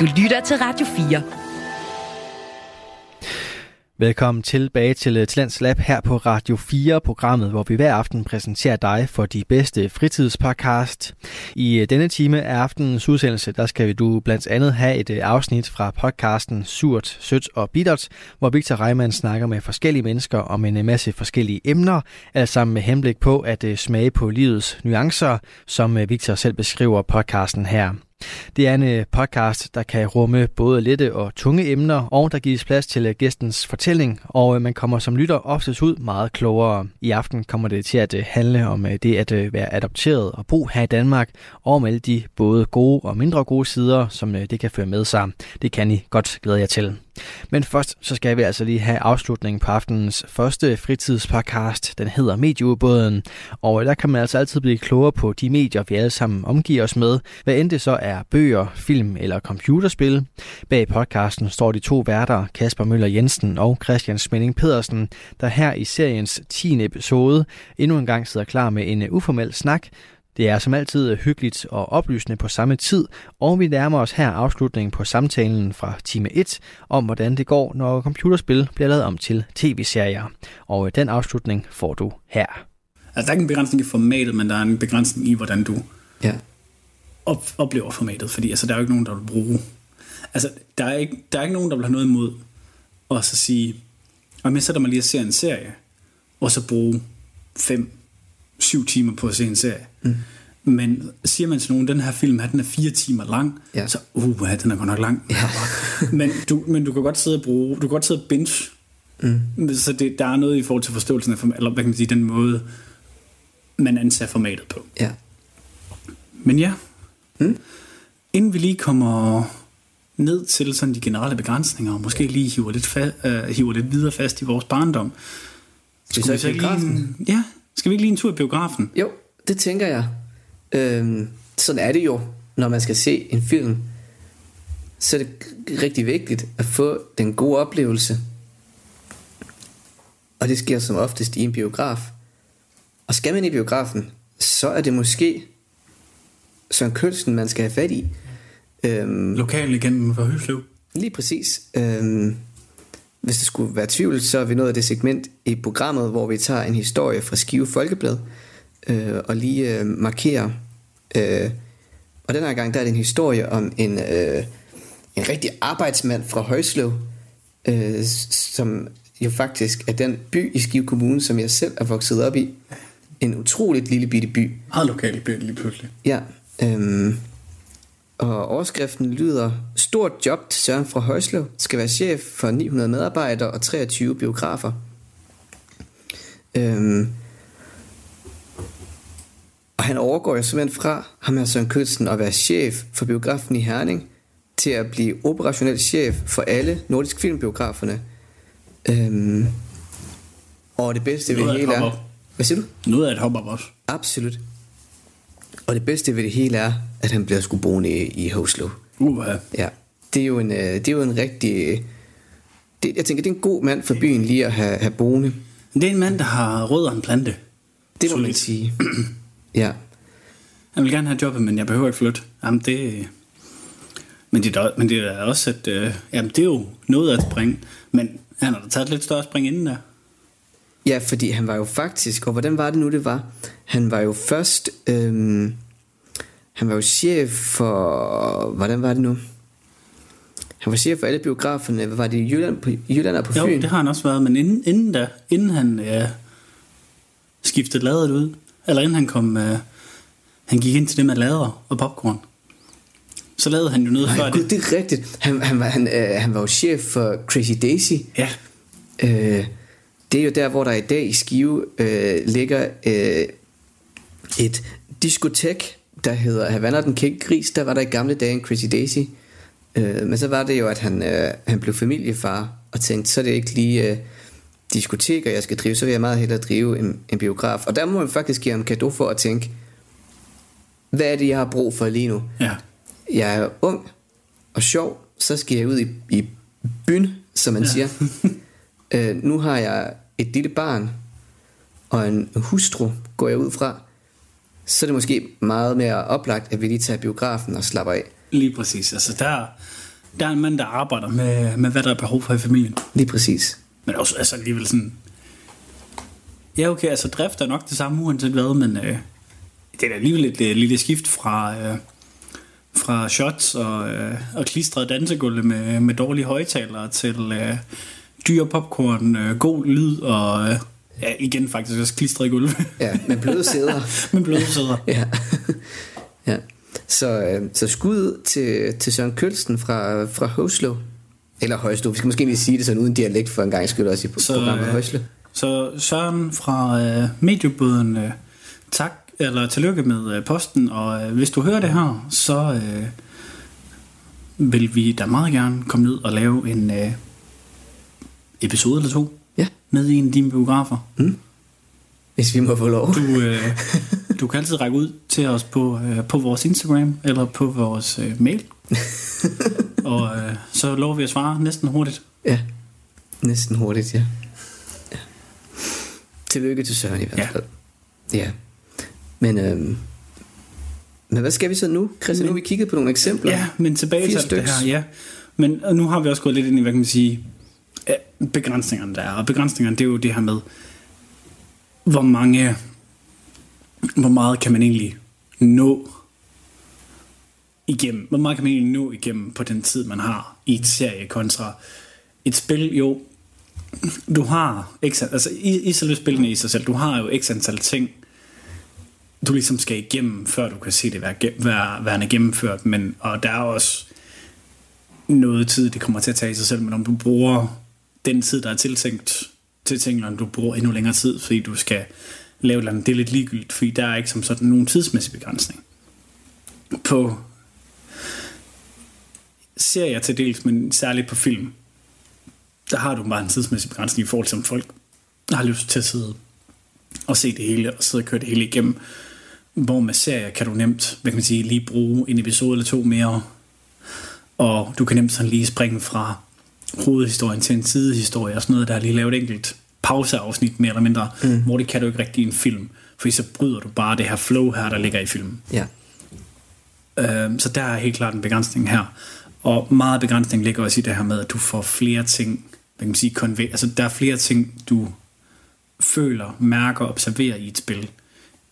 Du lytter til Radio 4. Velkommen tilbage til øh, Talents Lab her på Radio 4, programmet, hvor vi hver aften præsenterer dig for de bedste fritidspodcast. I øh, denne time af aftenens udsendelse, der skal du blandt andet have et øh, afsnit fra podcasten Surt, Sødt og Bittert, hvor Victor Reimann snakker med forskellige mennesker om en masse forskellige emner, alt sammen med henblik på at smage på livets nuancer, som Victor selv beskriver podcasten her. Det er en øh, podcast, der kan rumme både lette og tunge emner, og der gives plads til øh, gæstens fortælling, og øh, man kommer som lytter oftest ud meget klogere. I aften kommer det til at handle om det at være adopteret og bo her i Danmark, og om alle de både gode og mindre gode sider, som det kan føre med sig. Det kan I godt glæde jer til. Men først så skal vi altså lige have afslutningen på aftenens første fritidspodcast. Den hedder Medieubåden, og der kan man altså altid blive klogere på de medier, vi alle sammen omgiver os med, hvad end det så er bøger, film eller computerspil. Bag podcasten står de to værter, Kasper Møller Jensen og Christian Smenning Pedersen, der her i seriens 10. episode endnu en gang sidder klar med en uformel snak det er som altid hyggeligt og oplysende på samme tid, og vi nærmer os her afslutningen på samtalen fra time 1 om, hvordan det går, når computerspil bliver lavet om til tv-serier. Og den afslutning får du her. Altså, der er ikke en begrænsning i formatet, men der er en begrænsning i, hvordan du ja. op- oplever formatet, fordi altså, der er jo ikke nogen, der vil bruge... Altså, der er ikke, der er ikke nogen, der vil have noget imod at så sige, og jeg sætter mig lige og ser en serie, og så bruge fem syv timer på at se en serie. Mm. Men siger man til nogen, den her film her, den er fire timer lang, ja. så uh, den er godt nok lang. Ja. men, du, men du kan godt sidde og bruge, du kan godt sidde og binge. Mm. Så det, der er noget i forhold til forståelsen af, eller hvad kan man sige, den måde, man anser formatet på. Ja. Men ja, mm. inden vi lige kommer ned til sådan de generelle begrænsninger, og måske lige hiver lidt, fa- uh, hiver lidt videre fast i vores barndom, skal vi så lige, ja, skal vi ikke lige en tur i biografen? Jo, det tænker jeg. Øhm, sådan er det jo, når man skal se en film. Så er det rigtig vigtigt at få den gode oplevelse. Og det sker som oftest i en biograf. Og skal man i biografen, så er det måske Søren Kølsen, man skal have fat i. Øhm, Lokallegenden for Høslev. Lige præcis. Øhm, hvis der skulle være tvivl, så er vi nået af det segment i programmet, hvor vi tager en historie fra Skive Folkeblad øh, og lige øh, markerer. Øh, og den her gang der er det en historie om en, øh, en rigtig arbejdsmand fra Højsløv, øh, som jo faktisk er den by i Skive Kommune, som jeg selv er vokset op i. En utroligt lille bitte by. Meget lokal by lige pludselig. Ja. Øh, og overskriften lyder, stort job til Søren fra Højsløv, skal være chef for 900 medarbejdere og 23 biografer. Øhm, og han overgår jo simpelthen fra ham her Søren Kødsen at være chef for biografen i Herning, til at blive operationel chef for alle nordisk filmbiograferne. Øhm, og det bedste ved hele er... Hvad siger du? Noget af et hop også. Absolut. Og det bedste ved det hele er, at han bliver sgu boende i, i Hoslo. Uh, ja. Det er jo en, øh, det er jo en rigtig... Det, jeg tænker, det er en god mand for byen lige at have, have boende. Det er en mand, der har rødder en plante. Det må man sige. ja. Jeg vil gerne have jobbet, men jeg behøver ikke flytte. Jamen det... Men det er, men det er også, at øh, jamen, det er jo noget at springe. Men han har da taget et lidt større spring inden der. Ja, fordi han var jo faktisk, og hvordan var det nu, det var? Han var jo først, øhm, han var jo chef for, hvordan var det nu? Han var chef for alle biograferne, hvad var det, i Jylland, på, Jylland og på Fyn? Jo, det har han også været, men inden, inden da, inden han ja, skiftede ladet ud, eller inden han kom, uh, han gik ind til det med lader og popcorn, så lavede han jo noget Nej, før Gud, det. det er rigtigt. Han, han, var, han, øh, han var jo chef for Crazy Daisy. Ja. Øh, det er jo der, hvor der i dag i Skive øh, ligger øh, et diskotek, der hedder Havana den Kæk Gris. Der var der i gamle dage en Crazy Daisy. Øh, men så var det jo, at han, øh, han blev familiefar og tænkte, så er det ikke lige øh, diskoteker, jeg skal drive, så vil jeg meget hellere drive en, en biograf. Og der må man faktisk give ham kado for at tænke, hvad er det, jeg har brug for lige nu? Ja. Jeg er ung og sjov, så skal jeg ud i, i byen, som man ja. siger. øh, nu har jeg et lille barn og en hustru, går jeg ud fra, så er det måske meget mere oplagt, at vi lige tager biografen og slapper af. Lige præcis. Altså, der, der er en mand, der arbejder med, med, hvad der er behov for i familien. Lige præcis. Men også altså, alligevel sådan... Ja, okay, altså drift er nok det samme uanset hvad, men øh, det er da alligevel et øh, lille skift fra, øh, fra shots og, øh, og klistrede dansegulve med, med dårlige højtalere til øh, dyr popcorn, øh, god lyd og... Øh, Ja, igen faktisk også klistret gulv. ja, med bløde sæder. med bløde sæder. ja. ja. Så, øh, så skud til, til Søren Kølsten fra, fra Højslo. Eller Højslo. Vi skal måske lige sige det sådan uden dialekt for en gang skyld også i så, programmet Højslo. Så Søren fra øh, mediebåden, øh, tak eller tillykke med øh, posten, og øh, hvis du hører det her, så øh, vil vi da meget gerne komme ned og lave en øh, episode eller to ja. med i en af dine biografer. Mm. Hvis vi må få lov. Du, øh, du kan altid række ud til os på, øh, på vores Instagram eller på vores øh, mail. og øh, så lover vi at svare næsten hurtigt. Ja, næsten hurtigt, ja. ja. Tillykke til Søren i hvert fald. Ja. ja. Men, øhm, men hvad skal vi så nu, Christian? Men, nu har vi kigget på nogle eksempler. Ja, men tilbage til det her, ja. Men nu har vi også gået lidt ind i, hvad kan man sige, Øh, begrænsningerne der er. Og begrænsningerne, det er jo det her med, hvor mange, hvor meget kan man egentlig nå igennem, hvor meget kan man egentlig nå igennem på den tid, man har i et serie kontra et spil, jo, du har, altså i, i selve spillene i sig selv, du har jo x antal ting, du ligesom skal igennem, før du kan se det være, være, være gennemført, men, og der er også noget tid, det kommer til at tage i sig selv, men om du bruger den tid, der er tiltænkt til tingene, du bruger endnu længere tid, fordi du skal lave noget, det er lidt ligegyldigt, fordi der er ikke som sådan nogen tidsmæssig begrænsning. På serier til dels, men særligt på film, der har du bare en tidsmæssig begrænsning i forhold til, om folk har lyst til at sidde og se det hele, og sidde og køre det hele igennem. Hvor med serier kan du nemt, hvad kan man sige, lige bruge en episode eller to mere, og du kan nemt sådan lige springe fra hovedhistorien til en sidehistorie og sådan noget, der er lige lavet et enkelt pauseafsnit mere eller mindre, mm. hvor det kan du ikke rigtig i en film, fordi så bryder du bare det her flow her, der ligger i filmen. Ja. Øhm, så der er helt klart en begrænsning her. Og meget begrænsning ligger også i det her med, at du får flere ting, hvad kan man sige, konve- altså der er flere ting, du føler, mærker observerer i et spil,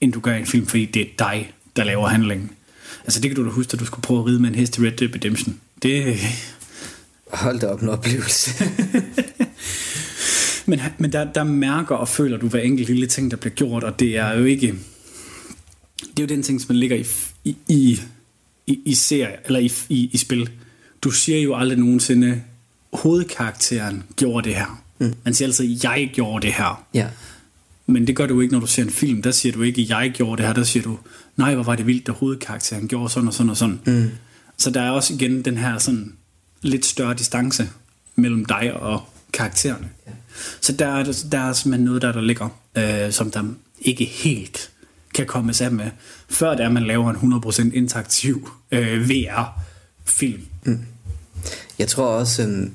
end du gør i en film, fordi det er dig, der laver handlingen. Altså det kan du da huske, at du skulle prøve at ride med en hest i Red Dead Redemption. Det... Hold da op en oplevelse. men men der, der mærker og føler du hver enkelt lille ting, der bliver gjort, og det er jo ikke... Det er jo den ting, som man ligger i, i, i, i, serie, eller i, i, i spil. Du siger jo aldrig nogensinde, hovedkarakteren gjorde det her. Mm. Man siger altid, jeg gjorde det her. Ja. Men det gør du ikke, når du ser en film. Der siger du ikke, jeg gjorde det her. Der siger du, nej, hvor var det vildt, at hovedkarakteren gjorde sådan og sådan og sådan. Mm. Så der er også igen den her sådan lidt større distance mellem dig og karaktererne. Ja. Så der er, der er simpelthen noget der, der ligger, øh, som der ikke helt kan komme af med, før det er, man laver en 100% interaktiv øh, VR-film. Mm. Jeg tror også, øh,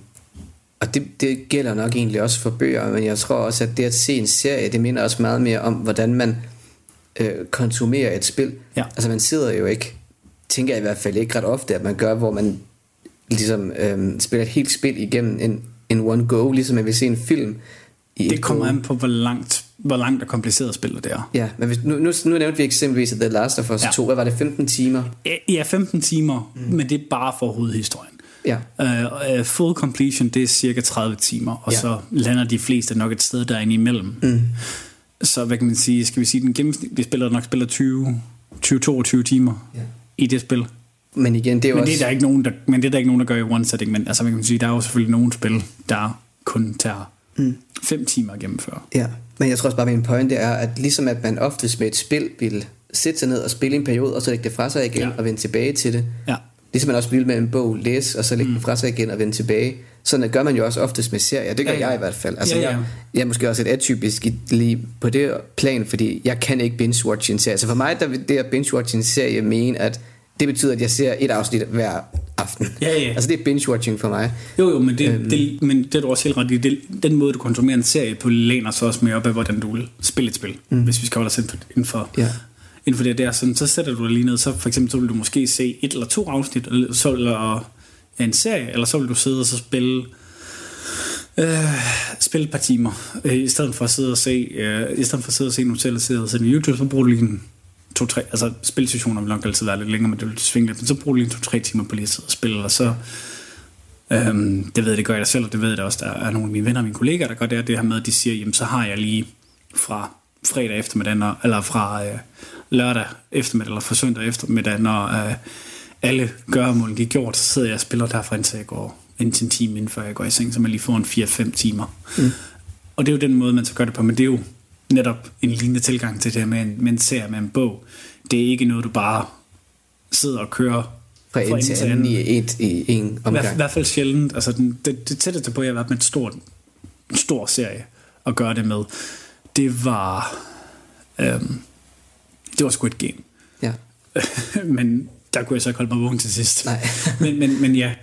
og det, det gælder nok egentlig også for bøger, men jeg tror også, at det at se en serie, det minder også meget mere om, hvordan man øh, konsumerer et spil. Ja. Altså man sidder jo ikke, tænker jeg i hvert fald ikke ret ofte, at man gør, hvor man ligesom øh, spiller et helt spil igennem en, en one go, ligesom man vil se en film. I det kommer an på, hvor langt, hvor langt og kompliceret spillet det er. Ja, men hvis, nu, nu, nu nævnte vi eksempelvis The Last of Us ja. 2, hvad var det, 15 timer? Ja, 15 timer, mm. men det er bare for hovedhistorien. Ja. Uh, full completion, det er cirka 30 timer, og ja. så lander de fleste nok et sted derinde imellem. Mm. Så hvad kan man sige, skal vi sige, den gennemsnitlige spiller nok spiller 20, 20-22 timer ja. i det spil. Men igen, det er men også... det er der ikke nogen, der, men det er der ikke nogen, der gør i one setting, men altså, man kan sige, der er jo selvfølgelig nogle spil, der kun tager 5 mm. timer at gennemføre. Ja, men jeg tror også bare, min pointe er, at ligesom at man oftest med et spil vil sætte sig ned og spille en periode, og så lægge det fra sig igen ja. og vende tilbage til det. Ja. Ligesom man også vil med en bog, læse og så lægge mm. den fra sig igen og vende tilbage. Sådan gør man jo også oftest med serier. Det gør ja, ja. jeg i hvert fald. Altså, ja, ja. Jeg, jeg er måske også et atypisk lige på det plan, fordi jeg kan ikke binge-watch en serie. Så for mig, der vil det at binge-watch en serie mene, at det betyder, at jeg ser et afsnit hver aften. Ja, ja. altså det er binge-watching for mig. Jo, jo, men det, øhm. det, men det er du også helt ret i. Det, den måde, du konsumerer en serie på, læner så også mere op af, hvordan du vil spille et spil, mm. hvis vi skal holde os inden for, ja. inden for det der, sådan, så sætter du dig lige ned, så for eksempel så vil du måske se et eller to afsnit, så, eller en serie, eller så vil du sidde og så spille øh, spille et par timer, øh, i stedet for at sidde og se, øh, i stedet for at sidde og se nogle tv-serier og YouTube, så bruger du lige en to-tre, altså spilsessioner vil nok altid være lidt længere, men det vil svinge lidt, men så bruger du lige to-tre timer på lige at sidde og spille, og så, øhm, det ved jeg, det gør jeg selv, og det ved jeg da også, der er nogle af mine venner og mine kollegaer, der gør det, det her med, at de siger, jamen så har jeg lige fra fredag eftermiddag, eller fra øh, lørdag eftermiddag, eller fra søndag eftermiddag, når øh, alle gøremål de er gjort, så sidder jeg og spiller derfra, indtil jeg går indtil en time, inden før jeg går i seng, så man lige får en 4-5 timer. Mm. Og det er jo den måde, man så gør det på, men det er jo netop en lignende tilgang til det her med en, med en serie, med en bog. Det er ikke noget, du bare sidder og kører fra en til anden i, et, i en omgang. I hvert fald sjældent. Altså, den, det, det tætteste på, jeg har været med en stor, en stor serie at gøre det med, det var øhm, det var Squid Game. Ja. men der kunne jeg så ikke holde mig vågen til sidst. Nej. men, men, men ja,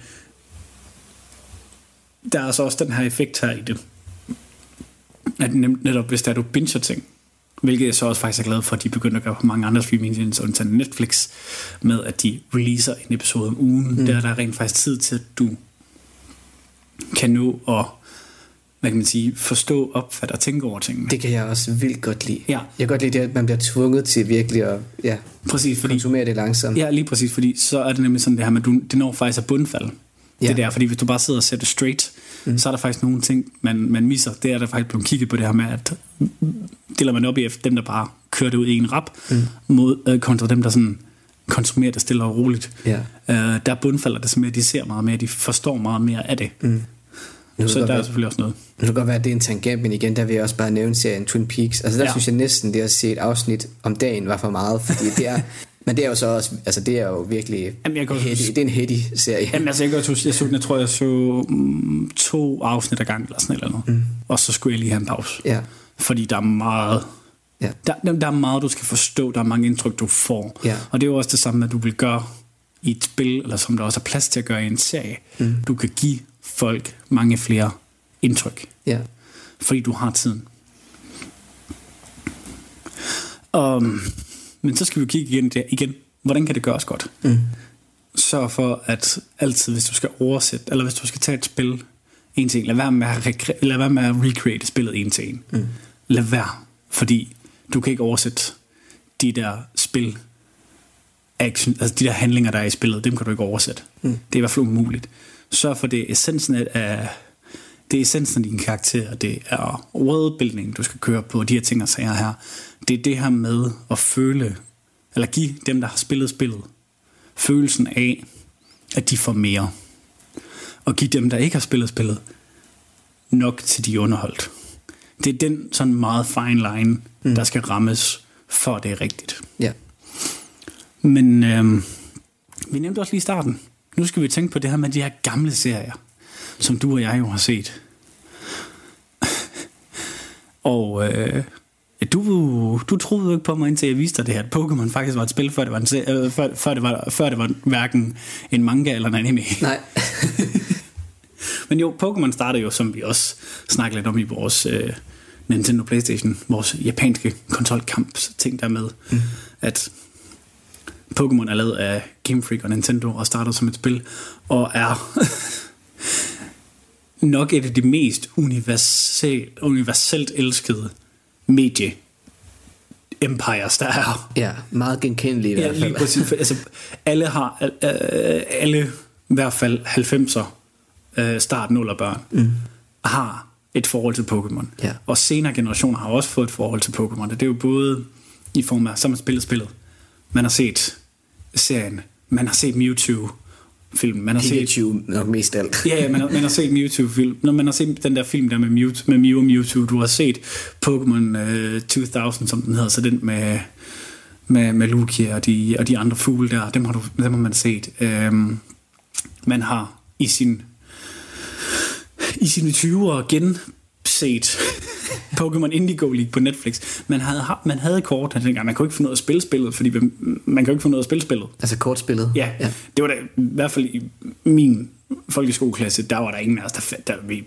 der er så også den her effekt her i det. At netop hvis der er du binger ting, hvilket jeg så også faktisk er glad for, at de begynder at gøre på mange andre streaming undtagen Netflix, med at de releaser en episode om ugen. Mm. Der er der rent faktisk tid til, at du kan nå at hvad kan man sige, forstå, opfatte og tænke over tingene. Det kan jeg også vildt godt lide. Ja. Jeg kan godt lide det, at man bliver tvunget til virkelig at ja, præcis, fordi, konsumere det langsomt. Ja, lige præcis, fordi så er det nemlig sådan det her med, at du, det når faktisk at bundfald. Ja. Det der, fordi hvis du bare sidder og ser det straight, mm. så er der faktisk nogle ting, man, man misser. Det er der faktisk blevet kigget på det her med, at deler man op i dem, der bare kører det ud i en rap, mm. mod, øh, kontra dem, der sådan konsumerer det stille og roligt. Ja. Øh, der bundfalder det simpelthen, at de ser meget mere, de forstår meget mere af det. Mm. Nu så der være, er selvfølgelig også noget. Det kan godt være, at det er en tangent, men igen, der vil jeg også bare nævne serien Twin Peaks. Altså der ja. synes jeg næsten, det at se et afsnit om dagen var for meget, fordi det er, Men det er jo så også, altså det er jo virkelig, Jamen, jeg kan heady, det er en heady serie. Jamen altså, jeg, kan jeg, så, jeg tror, jeg så um, to afsnit ad gang, eller sådan eller noget. Mm. Og så skulle jeg lige have en pause. Ja. Fordi der er meget, ja. der, der, er meget, du skal forstå, der er mange indtryk, du får. Ja. Og det er jo også det samme, at du vil gøre i et spil, eller som der også er plads til at gøre i en serie. Mm. Du kan give folk mange flere indtryk. Ja. Fordi du har tiden. Um, men så skal vi kigge igen, der, igen. Hvordan kan det gøres godt? Mm. Sørg for, at altid, hvis du skal oversætte, eller hvis du skal tage et spil en til en, lad være med at, rekre- lad være med at recreate spillet en til en. Mm. Lad være, fordi du kan ikke oversætte de der spil, action, altså de der handlinger, der er i spillet, dem kan du ikke oversætte. Mm. Det er i hvert fald umuligt. Sørg for, det er essensen af, det er essensen af din karakter, det er worldbuilding, du skal køre på, de her ting og sager her. Det er det her med at føle, eller give dem, der har spillet spillet, følelsen af, at de får mere. Og give dem, der ikke har spillet spillet, nok til de er underholdt. Det er den sådan meget fine line, mm. der skal rammes, for det er rigtigt. Ja. Men øhm, vi nævnte også lige i starten. Nu skal vi tænke på det her med de her gamle serier, som du og jeg jo har set. og øh, du, du troede jo ikke på mig, indtil jeg viste dig det her, at Pokémon faktisk var et spil, før det var, en, øh, før, før, det var, før det var hverken en manga eller en anime. Nej. Men jo, Pokémon startede jo, som vi også snakkede lidt om i vores øh, Nintendo Playstation, vores japanske konsolkamp ting der med, mm. at Pokémon er lavet af Game Freak og Nintendo og startede som et spil, og er nok et af de mest universal, universelt elskede medie empires, der er. Ja, meget genkendelige i ja, hvert fald. Lige præcis. Altså, alle har, øh, alle, i hvert fald 90'er, øh, start 0'er børn, mm. har et forhold til Pokémon. Ja. Og senere generationer har også fået et forhold til Pokémon. Det er jo både i form af, man spillet spillet. Man har set serien. Man har set Mewtwo film. Man har Pikachu set, nok mest alt. ja, ja man, har, man har set Mewtwo film. Når man har set den der film der med Mew, med Mew og Mewtwo, du har set Pokémon uh, 2000, som den hedder, så den med, med, med Lugia og de, og de andre fugle der, dem har, du, dem har man set. Um, man har i sin i sine 20'ere genset Pokémon Indigo League på Netflix. Man havde, man havde kort dengang. Man kunne ikke få noget at spille spillet, fordi man kan ikke få noget at spille spillet. Altså kortspillet? Ja, ja. det var da, i hvert fald i min folkeskoleklasse, der var der ingen af os, der, der vi,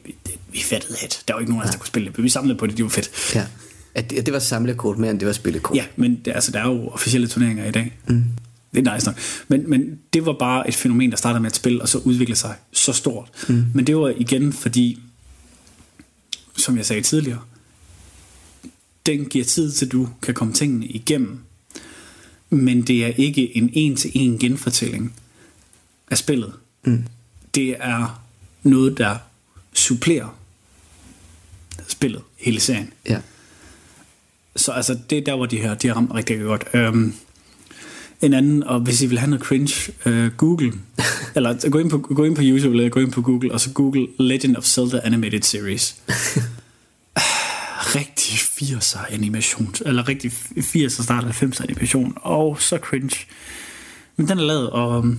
vi, fattede det. Der var ikke nogen af os, der kunne spille det, vi samlede på det, det var fedt. Ja. At det, at det var samlekort mere end det var spillekort. Ja, men det, altså, der er jo officielle turneringer i dag. Mm. Det er nice nok. Men, men det var bare et fænomen, der startede med et spil, og så udviklede sig så stort. Mm. Men det var igen fordi, som jeg sagde tidligere, den giver tid til, du kan komme tingene igennem. Men det er ikke en en-til-en genfortælling af spillet. Mm. Det er noget, der supplerer spillet, hele serien. Ja. Så altså, det er der, hvor de her, de har ramt rigtig godt. Um, en anden, og hvis I vil have noget cringe, uh, Google, eller gå ind, på, gå ind på YouTube, eller gå ind på Google, og så Google Legend of Zelda Animated Series. rigtig 80'er animation, eller rigtig 80'er start 90'er animation, og så cringe. Men den er lavet, og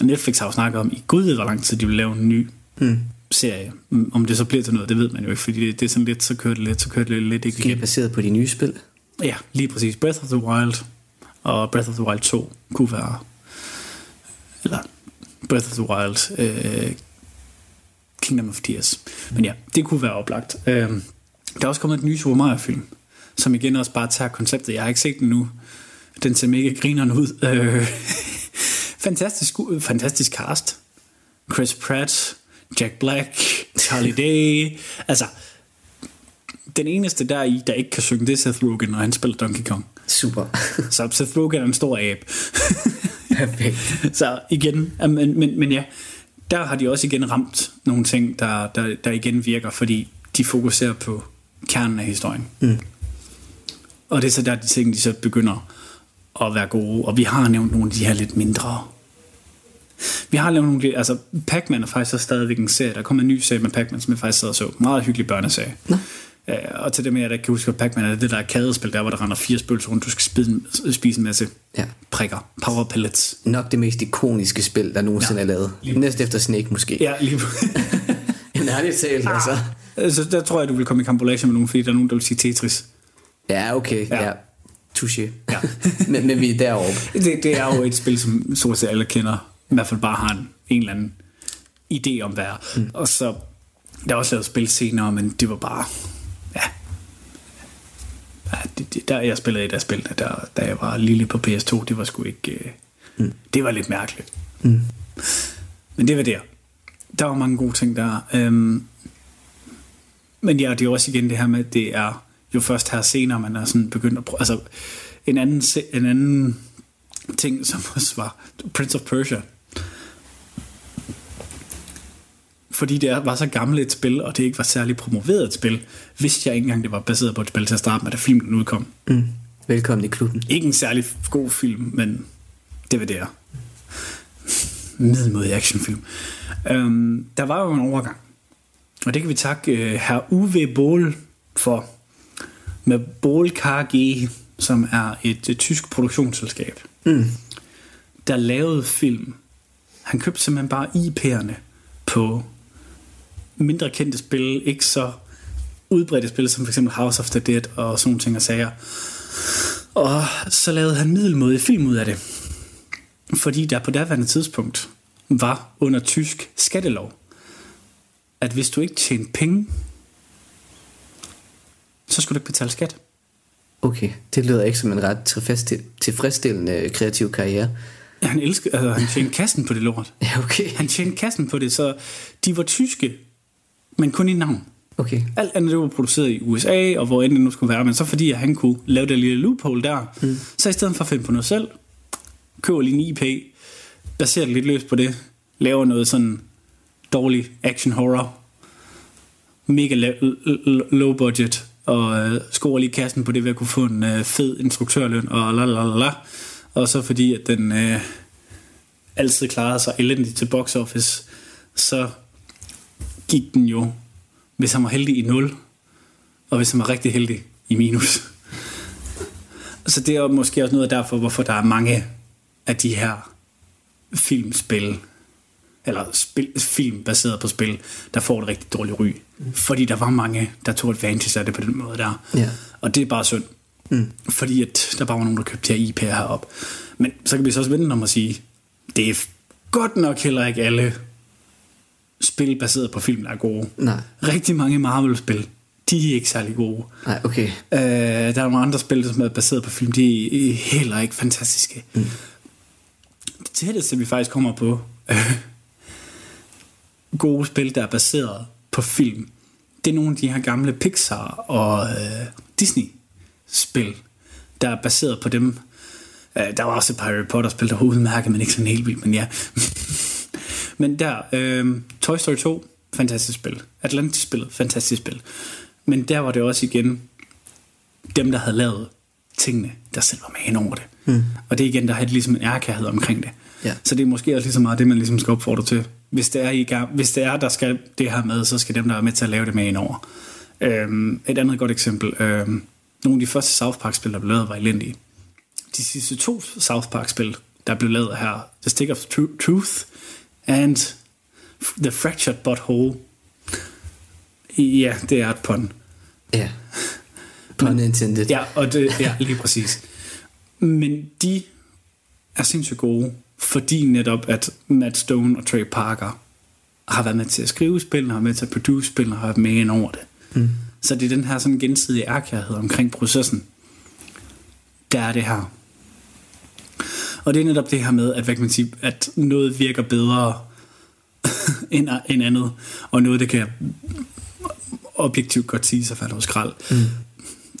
Netflix har jo snakket om, i gud ved hvor lang tid de vil lave en ny mm. serie. Om det så bliver til noget, det ved man jo ikke, fordi det, det er sådan lidt, så kører det lidt, så kører det lidt ikke igen. baseret på de nye spil? Ja, lige præcis. Breath of the Wild og Breath of the Wild 2 kunne være, eller Breath of the Wild, uh, Kingdom of Tears. Men ja, det kunne være oplagt. Uh, der er også kommet et ny Super Mario film, som igen også bare tager konceptet. Jeg har ikke set den nu. Den ser mega grineren ud. Uh, fantastisk, fantastisk cast. Chris Pratt, Jack Black, Charlie Day. altså, den eneste der i, der ikke kan synge, det er Seth Rogen, når han spiller Donkey Kong. Super. så Seth Rogen er en stor ab. Perfekt. så igen, men, men, men ja, der har de også igen ramt nogle ting, der, der, der igen virker, fordi de fokuserer på kernen af historien. Mm. Og det er så der, de ting, de så begynder at være gode. Og vi har nævnt nogle af de her lidt mindre vi har lavet nogle... Altså, Pac-Man er faktisk også stadigvæk en serie. Der kommer en ny serie med Pac-Man, som jeg faktisk sidder og så. Meget hyggelig børneserie. Nå. Uh, og til dem, jeg der kan huske, at Pac-Man er det der kædespil, der hvor der render fire spøgelser rundt. Du skal spise, spise en masse ja. prikker. Power pellets. Nok det mest ikoniske spil, der nogensinde ja. er lavet. Lige. Næst efter Snake måske. Ja, lige En ærlig tale, ah. altså. Altså. Der tror jeg, du vil komme i kampolage med nogen, fordi der er nogen, der vil sige Tetris. Ja, okay. Ja. ja. Touché. Ja. men, men vi er deroppe. Det, det er jo et spil, som stort set alle kender i hvert fald bare har en, en eller anden idé om hvad mm. Og så, der er også lavet spil senere, men det var bare, ja, ja det, det, der jeg spillede i der spil, der, da jeg var lille på PS2, det var sgu ikke, øh, mm. det var lidt mærkeligt. Mm. Men det var der. Der var mange gode ting der. Øhm, men ja, det er også igen det her med, at det er jo først her senere, man er sådan begyndt at prøve, altså en anden, en anden ting, som også var Prince of Persia, fordi det var så gammelt et spil, og det ikke var særlig promoveret et spil, vidste jeg ikke engang, det var baseret på et spil til at starte med, da filmen udkom. Mm. Velkommen i klubben. Ikke en særlig god film, men det var det her. Middelmodig actionfilm. Um, der var jo en overgang, og det kan vi takke uh, herr Uwe Bohl for, med Bohl KG, som er et, et tysk produktionsselskab, mm. der lavede film. Han købte simpelthen bare IP'erne på mindre kendte spil, ikke så udbredte spil, som for eksempel House of the Dead og sådan nogle ting og sager. Og så lavede han middelmåde film ud af det. Fordi der på daværende tidspunkt var under tysk skattelov, at hvis du ikke tjente penge, så skulle du ikke betale skat. Okay, det lyder ikke som en ret tilfredsstillende kreativ karriere. Han elskede, altså, han tjente kassen på det lort. Ja, okay. Han tjente kassen på det, så de var tyske men kun i navn. Okay. Alt andet det var produceret i USA, og hvor end det nu skulle være, men så fordi at han kunne lave det lille loophole der, mm. så i stedet for at finde på noget selv, køber lige en IP, baserer det lidt løst på det, laver noget sådan dårlig action horror, mega low budget, og øh, scorer lige kassen på det ved at kunne få en øh, fed instruktørløn, og la la la la. Og så fordi at den øh, altid klarede sig elendigt til box office, så gik den jo, hvis han var heldig i 0, og hvis han var rigtig heldig i minus. Så det er måske også noget derfor, hvorfor der er mange af de her filmspil, eller spil, film baseret på spil, der får et rigtig dårligt ry. Mm. Fordi der var mange, der tog advantage af det på den måde der. Ja. Og det er bare synd. Mm. Fordi at der bare var nogen, der købte her IP'er herop. Men så kan vi så også vende om at sige, det er godt nok heller ikke alle spil baseret på film, der er gode. Nej. Rigtig mange Marvel-spil, de er ikke særlig gode. Nej, okay. Øh, der er nogle andre spil, som er baseret på film, de er heller ikke fantastiske. Mm. Det tætteste, vi faktisk kommer på gode spil, der er baseret på film, det er nogle af de her gamle Pixar og øh, Disney-spil, der er baseret på dem. Øh, der var også et par Harry Potter-spil, der var udmærket, men ikke sådan helt vildt, men ja. men der, øh, Toy Story 2, fantastisk spil. Atlantis-spillet, fantastisk spil. Men der var det også igen dem, der havde lavet tingene, der selv var med ind over det. Mm. Og det er igen, der havde ligesom en ærkærhed omkring det. Ja. Så det er måske også lige så meget det, man ligesom skal opfordre til. Hvis det er, I gang, hvis det er der skal det her med, så skal dem, der er med til at lave det med ind over. Øhm, et andet godt eksempel. Øhm, nogle af de første South Park-spil, der blev lavet, var elendige. De sidste to South Park-spil, der blev lavet her, The Stick of Truth and The Fractured Butthole. Ja, det er et pun. Ja. Pun intended. Ja, og det, ja, lige præcis. Men de er sindssygt gode, fordi netop, at Matt Stone og Trey Parker har været med til at skrive spillene, har været med til at produce spillene, har været med ind over det. Mm. Så det er den her sådan gensidige ærkærhed omkring processen. Der er det her. Og det er netop det her med, at, hvad kan man sige, at noget virker bedre end, end andet, og noget, det kan objektivt godt sige sig for noget skrald. Mm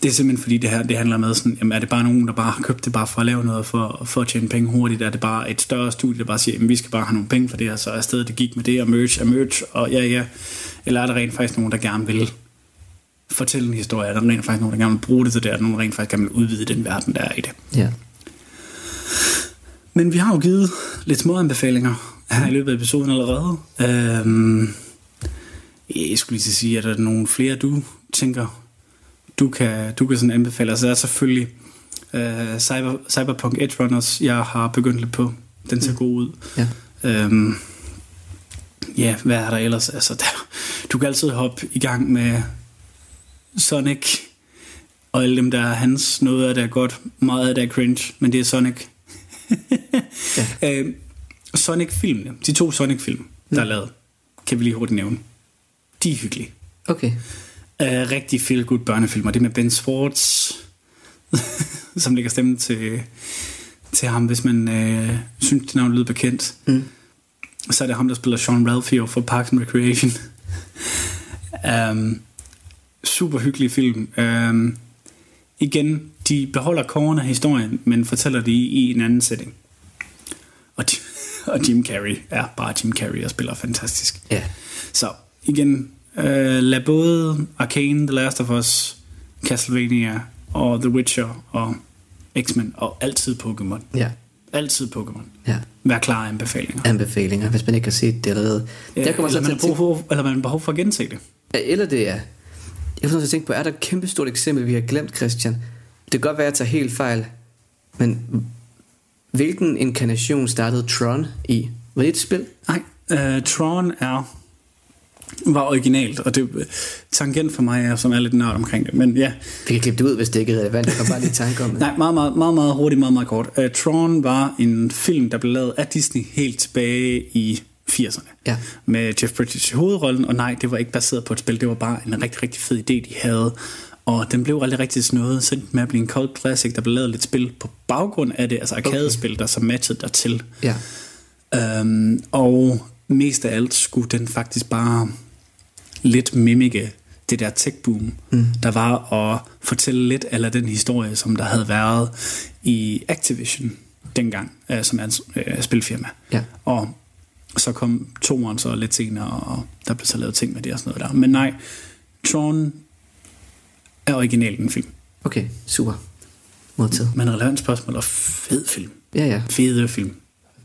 det er simpelthen fordi det her det handler med sådan, jamen er det bare nogen der bare har købt det bare for at lave noget for, for at tjene penge hurtigt? Er det bare et større studie der bare siger jamen vi skal bare have nogle penge for det og så er stedet det gik med det og merch er merch og ja ja. Eller er der rent faktisk nogen der gerne vil fortælle en historie? Er der rent faktisk nogen der gerne vil bruge det til det? Er der nogen der rent faktisk gerne vil udvide den verden der er i det? Ja. men vi har jo givet lidt små anbefalinger her i løbet af episoden allerede. Øhm, jeg skulle lige sige at der er nogle flere du tænker du kan, du kan sådan anbefale. Altså, der er selvfølgelig uh, Cyber, Cyberpunk Edge Runners, jeg har begyndt lidt på. Den ser mm. god ud. Ja. Øhm, ja, hvad er der ellers? Altså, der, du kan altid hoppe i gang med Sonic, og alle dem, der er hans. Noget af det er godt, meget af det er cringe, men det er Sonic. ja. øhm, Sonic-filmene, de to Sonic-film, der er mm. lavet, kan vi lige hurtigt nævne. De er hyggelige. Okay uh, rigtig feel good børnefilm, og det med Ben Schwartz, som lægger stemmen til, til ham, hvis man uh, synes, det navn lyder bekendt. Mm. Så er det ham, der spiller Sean Ralphio for Parks and Recreation. um, super hyggelig film. Um, igen, de beholder koren af historien, men fortæller det i, i en anden setting. Og, og Jim Carrey er bare Jim Carrey og spiller fantastisk. Ja. Yeah. Så igen, Uh, lad både Arcane, The Last of Us, Castlevania og The Witcher og X-Men og altid Pokémon. Ja. Altid Pokémon. Ja. Vær klar anbefalinger. Anbefalinger, hvis man ikke har set det allerede. Ja, der kommer eller, så man til for, eller man har behov for at gense det. Ja, eller det er. Jeg får tænke på, er der et kæmpe stort eksempel, vi har glemt, Christian? Det kan godt være, at jeg tager helt fejl, men hvilken inkarnation startede Tron i? Var det et spil? Nej, uh, Tron er var originalt, og det tangent for mig som er lidt nørd omkring det, men ja. Vi kan klippe det ud, hvis det ikke er relevant, jeg bare lige tanke om det. Nej, meget, meget, meget, meget hurtigt, meget, meget kort. Uh, Tron var en film, der blev lavet af Disney helt tilbage i 80'erne. Ja. Med Jeff Bridges i hovedrollen, og nej, det var ikke baseret på et spil, det var bare en rigtig, rigtig fed idé, de havde. Og den blev aldrig rigtig sådan noget, så med at blive en cult classic, der blev lavet lidt spil på baggrund af det, altså arcade-spil, okay. der så matchede dertil. Ja. Um, og mest af alt skulle den faktisk bare lidt mimike det der tech-boom, mm. der var at fortælle lidt af den historie, som der havde været i Activision dengang, øh, som er en øh, spilfirma. Ja. Og så kom toeren så lidt senere, og der blev så lavet ting med det og sådan noget der. Men nej, Tron er originalt en film. Okay, super. Modtaget. Men relevant spørgsmål og fed film. Ja, ja. Fede film.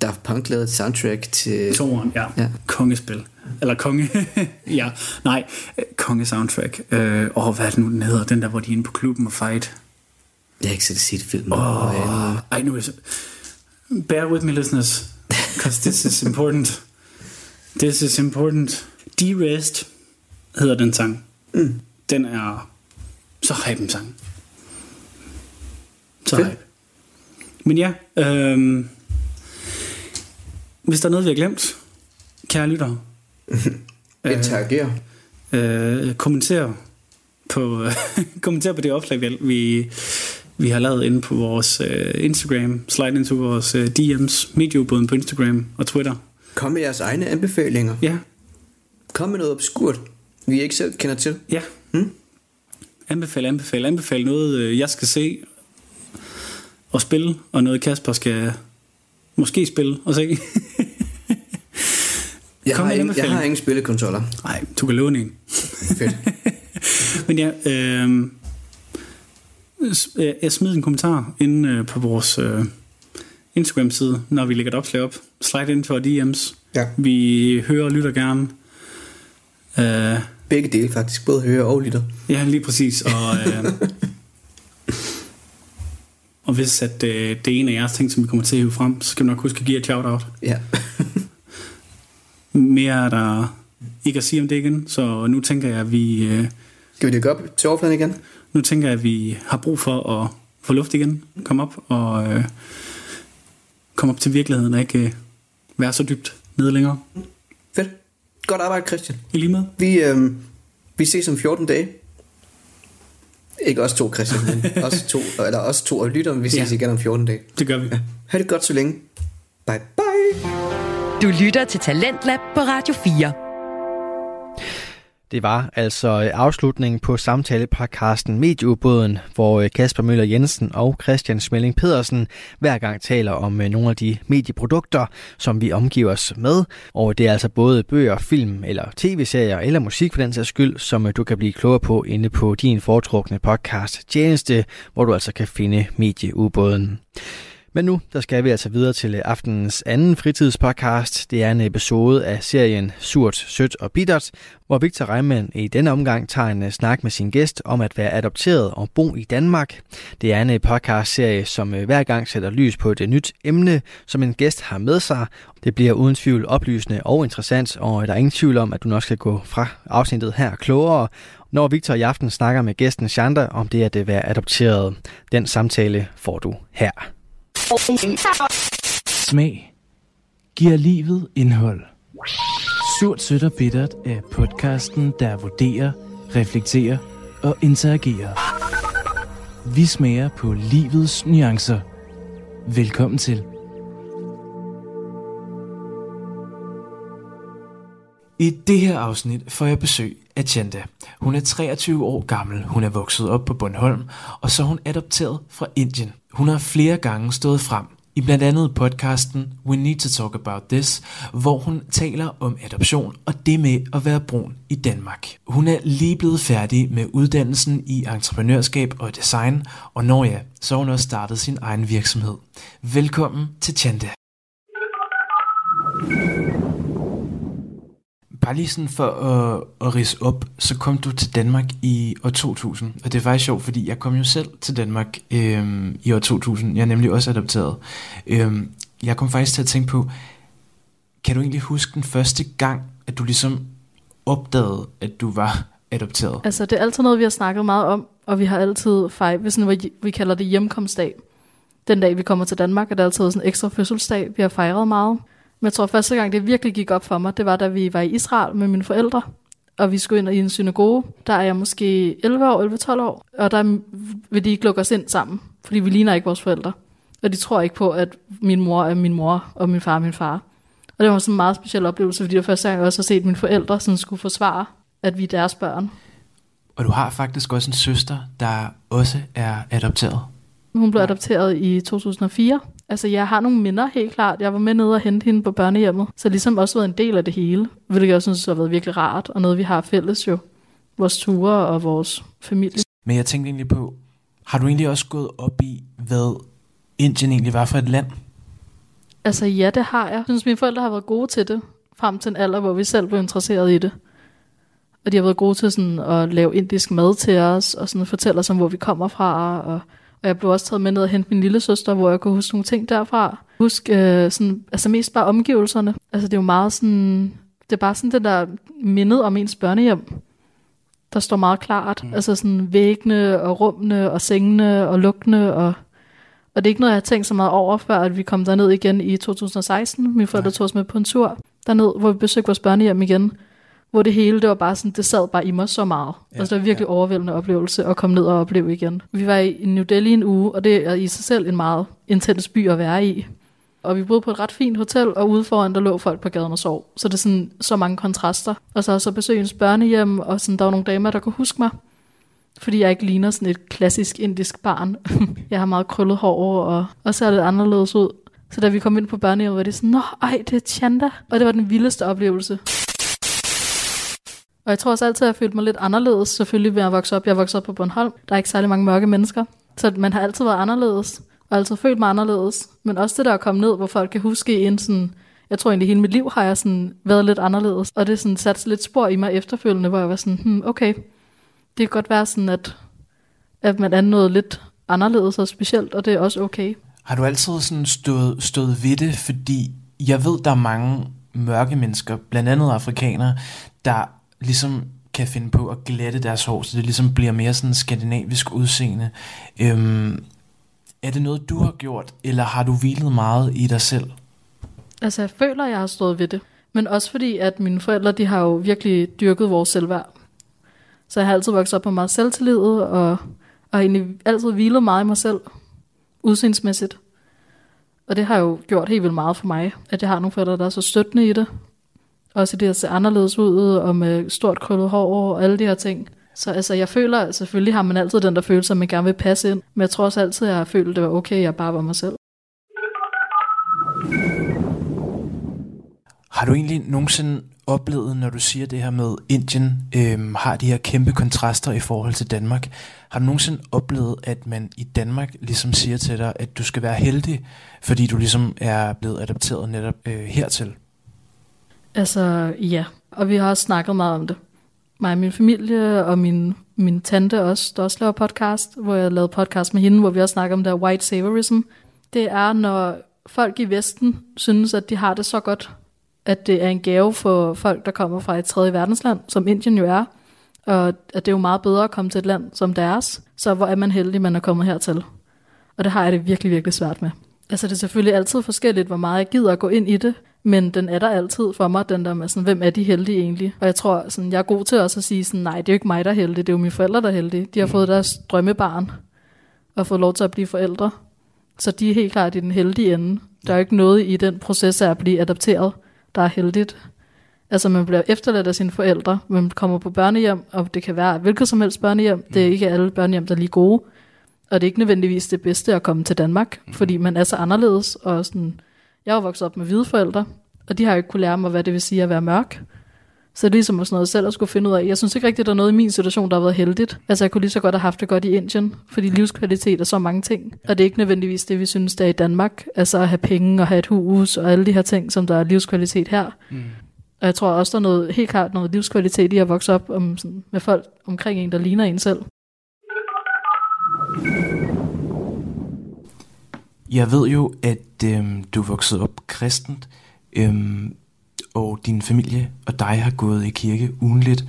Daft Punk lavede et soundtrack til... Toren, ja. ja. Kongespil. Eller konge... ja, nej. Konge-soundtrack. Øh, og hvad er det nu, den hedder? Den der, hvor de er inde på klubben og fight. Jeg har ikke set set filmen. Oh, I know it. Bear with me, listeners. Because this is important. This is important. D-Rest hedder den sang. Mm. Den er så hype en sang. Så hype. Men ja, øhm, hvis der er noget, vi har glemt, kære lyttere, Interager. Øh, øh, kommenter, på, kommentere på det opslag, vi, vi, vi har lavet inde på vores uh, Instagram. Slide ind til vores uh, DM's, medieubåden på Instagram og Twitter. Kom med jeres egne anbefalinger. Ja. Kom med noget obskurt, vi ikke selv kender til. Ja. Hmm? Anbefale, anbefale, anbefale noget, øh, jeg skal se og spille, og noget Kasper skal måske spille og se. jeg, har ingen, jeg har ingen spillekontroller. Nej, du kan låne en. Fedt. Men ja, øh, jeg smider en kommentar inde øh, på vores øh, Instagram-side, når vi lægger et opslag op. Slide ind for DM's. Ja. Vi hører og lytter gerne. Øh, Begge dele faktisk, både hører og lytter. Ja, lige præcis. Og, øh, og hvis at, øh, det er en af jeres ting, som vi kommer til at hive frem, så skal vi nok huske at give et shout-out. Ja. Mere er der ikke at sige om det igen, så nu tænker jeg, at vi... Øh, skal vi det op til overfladen igen? Nu tænker jeg, at vi har brug for at få luft igen, komme op og øh, komme op til virkeligheden og ikke øh, være så dybt nede længere. Fedt. Godt arbejde, Christian. I lige med. Vi, øh, vi ses om 14 dage. Ikke os to, Christian, men os to, eller os to og lytter, vi ses ja. igen om 14 dage. Det gør vi. Ja. Ha' det godt så længe. Bye bye. Du lytter til Talentlab på Radio 4. Det var altså øh, afslutningen på samtalepodcasten Medieubåden, hvor øh, Kasper Møller Jensen og Christian Smelling Pedersen hver gang taler om øh, nogle af de medieprodukter, som vi omgiver os med. Og det er altså både bøger, film eller tv-serier eller musik for den sags skyld, som du kan blive klogere på inde på din foretrukne podcast tjeneste, hvor du altså kan finde Medieubåden. Men nu der skal vi altså videre til øh, aftenens anden fritidspodcast. Det er en episode af serien Surt, Sødt og Bittert, hvor Victor Reimann i denne omgang tager en øh, snak med sin gæst om at være adopteret og bo i Danmark. Det er en øh, podcastserie, som hver gang sætter lys på et nyt emne, som en gæst har med sig. Det bliver uden tvivl oplysende og interessant, og der er ingen tvivl om, at du nok skal gå fra afsnittet her klogere, når Victor i aften snakker med gæsten Chandra om det at være adopteret. Den samtale får du her. Smag giver livet indhold. Surt, sødt og bittert er podcasten, der vurderer, reflekterer og interagerer. Vi smager på livets nuancer. Velkommen til. I det her afsnit får jeg besøg af Hun er 23 år gammel, hun er vokset op på Bornholm, og så er hun adopteret fra Indien. Hun har flere gange stået frem i blandt andet podcasten We Need to Talk About This, hvor hun taler om adoption og det med at være brun i Danmark. Hun er lige blevet færdig med uddannelsen i entreprenørskab og design, og når ja, så har hun også startet sin egen virksomhed. Velkommen til Chanda. Bare lige sådan for at, at rise op, så kom du til Danmark i år 2000. Og det er faktisk sjovt, fordi jeg kom jo selv til Danmark øhm, i år 2000. Jeg er nemlig også adopteret. Øhm, jeg kom faktisk til at tænke på, kan du egentlig huske den første gang, at du ligesom opdagede, at du var adopteret? Altså, det er altid noget, vi har snakket meget om, og vi har altid fejret, sådan, vi, vi kalder det hjemkomstdag. Den dag, vi kommer til Danmark, er det altid sådan en ekstra fødselsdag, vi har fejret meget. Men jeg tror, første gang, det virkelig gik op for mig, det var, da vi var i Israel med mine forældre, og vi skulle ind i en synagoge. Der er jeg måske 11 år, 11-12 år, og der vil de ikke lukke os ind sammen, fordi vi ligner ikke vores forældre. Og de tror ikke på, at min mor er min mor, og min far er min far. Og det var sådan en meget speciel oplevelse, fordi det var første gang, jeg også har set mine forældre sådan skulle forsvare, at vi er deres børn. Og du har faktisk også en søster, der også er adopteret. Hun blev adopteret i 2004, Altså, jeg har nogle minder helt klart. Jeg var med nede og hente hende på børnehjemmet, så ligesom også været en del af det hele, hvilket jeg synes har været virkelig rart, og noget vi har fælles jo. Vores ture og vores familie. Men jeg tænkte egentlig på, har du egentlig også gået op i, hvad Indien egentlig var for et land? Altså ja, det har jeg. Jeg synes, mine forældre har været gode til det, frem til en alder, hvor vi selv blev interesseret i det. Og de har været gode til sådan at lave indisk mad til os, og sådan fortælle os om, hvor vi kommer fra, og og jeg blev også taget med ned og hente min lille søster, hvor jeg kunne huske nogle ting derfra. Husk øh, sådan, altså mest bare omgivelserne. Altså det er jo meget sådan, det er bare sådan det der mindet om ens børnehjem, der står meget klart. Mm. Altså sådan væggene og rummene og sengene og lugtene og og det er ikke noget, jeg har tænkt så meget over, før at vi kom derned igen i 2016. Min forældre tog os med på en tur derned, hvor vi besøgte vores børnehjem igen. Hvor det hele, det var bare sådan, det sad bare i mig så meget. Ja, altså det var virkelig ja. overvældende oplevelse at komme ned og opleve igen. Vi var i New Delhi en uge, og det er i sig selv en meget intens by at være i. Og vi boede på et ret fint hotel, og ude foran, der lå folk på gaden og sov. Så det er sådan så mange kontraster. Og så så besøg ens børnehjem, og sådan, der var nogle damer, der kunne huske mig. Fordi jeg ikke ligner sådan et klassisk indisk barn. jeg har meget krøllet hår, og, og ser lidt anderledes ud. Så da vi kom ind på børnehjemmet, var det sådan, Nå, ej, det er Chanda. Og det var den vildeste oplevelse. Og jeg tror også altid, at jeg følte mig lidt anderledes, selvfølgelig ved at vokse op. Jeg voksede op på Bornholm. Der er ikke særlig mange mørke mennesker. Så man har altid været anderledes, og altid følt mig anderledes. Men også det der at komme ned, hvor folk kan huske en sådan... Jeg tror egentlig, hele mit liv har jeg sådan været lidt anderledes. Og det sådan sat lidt spor i mig efterfølgende, hvor jeg var sådan, hmm, okay, det kan godt være sådan, at, at man er noget lidt anderledes og specielt, og det er også okay. Har du altid sådan stået, stået ved det? Fordi jeg ved, der er mange mørke mennesker, blandt andet afrikanere, der ligesom kan finde på at glatte deres hår, så det ligesom bliver mere sådan skandinavisk udseende. Øhm, er det noget, du har gjort, eller har du hvilet meget i dig selv? Altså, jeg føler, jeg har stået ved det. Men også fordi, at mine forældre, de har jo virkelig dyrket vores selvværd. Så jeg har altid vokset op på meget selvtillid, og, og egentlig altid hvilet meget i mig selv, udseendsmæssigt. Og det har jo gjort helt vildt meget for mig, at jeg har nogle forældre, der er så støttende i det. Også det at se anderledes ud, og med stort krøllet hår og alle de her ting. Så altså, jeg føler, at selvfølgelig har man altid den der følelse, at man gerne vil passe ind. Men jeg tror også altid, at jeg har følt, at det var okay, at jeg bare var mig selv. Har du egentlig nogensinde oplevet, når du siger det her med Indien øhm, har de her kæmpe kontraster i forhold til Danmark? Har du nogensinde oplevet, at man i Danmark ligesom siger til dig, at du skal være heldig, fordi du ligesom er blevet adopteret netop øh, hertil? Altså, ja. Og vi har også snakket meget om det. Mig og min familie, og min, min tante også, der også laver podcast, hvor jeg lavede podcast med hende, hvor vi også snakker om det white saviorism. Det er, når folk i Vesten synes, at de har det så godt, at det er en gave for folk, der kommer fra et tredje verdensland, som Indien jo er, og at det er jo meget bedre at komme til et land som deres, så hvor er man heldig, man er kommet hertil. Og det har jeg det virkelig, virkelig svært med. Altså det er selvfølgelig altid forskelligt, hvor meget jeg gider at gå ind i det, men den er der altid for mig, den der med sådan, hvem er de heldige egentlig? Og jeg tror, sådan, jeg er god til også at sige sådan, nej, det er jo ikke mig, der er heldig, det er jo mine forældre, der er heldige. De har mm. fået deres drømmebarn, og fået lov til at blive forældre. Så de er helt klart i den heldige ende. Der er jo ikke noget i den proces af at blive adopteret, der er heldigt. Altså man bliver efterladt af sine forældre, man kommer på børnehjem, og det kan være hvilket som helst børnehjem. Det er mm. ikke alle børnehjem, der er lige gode. Og det er ikke nødvendigvis det bedste at komme til Danmark, mm. fordi man er så anderledes. Og sådan, jeg er vokset op med hvide forældre, og de har jo ikke kunne lære mig, hvad det vil sige at være mørk. Så det er ligesom sådan noget selv at skulle finde ud af. Jeg synes ikke rigtigt, at der er noget i min situation, der har været heldigt. Altså jeg kunne lige så godt have haft det godt i Indien, fordi livskvalitet er så mange ting. Og det er ikke nødvendigvis det, vi synes, der er i Danmark. Altså at have penge og have et hus og alle de her ting, som der er livskvalitet her. Mm. Og jeg tror også, der er noget, helt klart noget livskvalitet i at vokse op om, sådan, med folk omkring en, der ligner en selv. Jeg ved jo, at øhm, du voksede op kristent, øhm, og din familie og dig har gået i kirke ugenligt.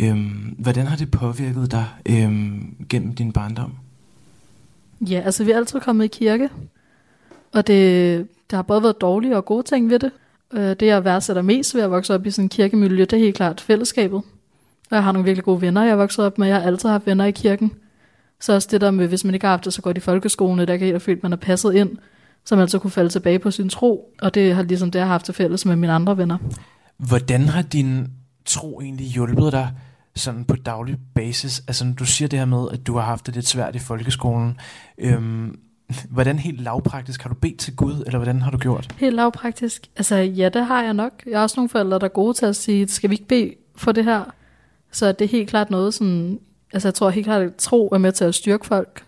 Øhm, hvordan har det påvirket dig øhm, gennem din barndom? Ja, altså vi er altid kommet i kirke, og det, der har både været dårlige og gode ting ved det. Øh, det jeg værdsætter mest ved at vokse op i sådan en kirkemiljø, det er helt klart fællesskabet. Og jeg har nogle virkelig gode venner, jeg er vokset op med. Jeg har altid haft venner i kirken. Så også det der med, hvis man ikke har haft det så godt i folkeskolen, der kan helt føle, at man er passet ind, så man altså kunne falde tilbage på sin tro. Og det har ligesom det, jeg har haft til fælles med mine andre venner. Hvordan har din tro egentlig hjulpet dig sådan på daglig basis? Altså du siger det her med, at du har haft det lidt svært i folkeskolen. Øhm, hvordan helt lavpraktisk har du bedt til Gud, eller hvordan har du gjort? Helt lavpraktisk? Altså ja, det har jeg nok. Jeg har også nogle forældre, der er gode til at sige, skal vi ikke bede for det her? Så det er helt klart noget, sådan, Altså jeg tror helt klart, at tro er med til at styrke folk,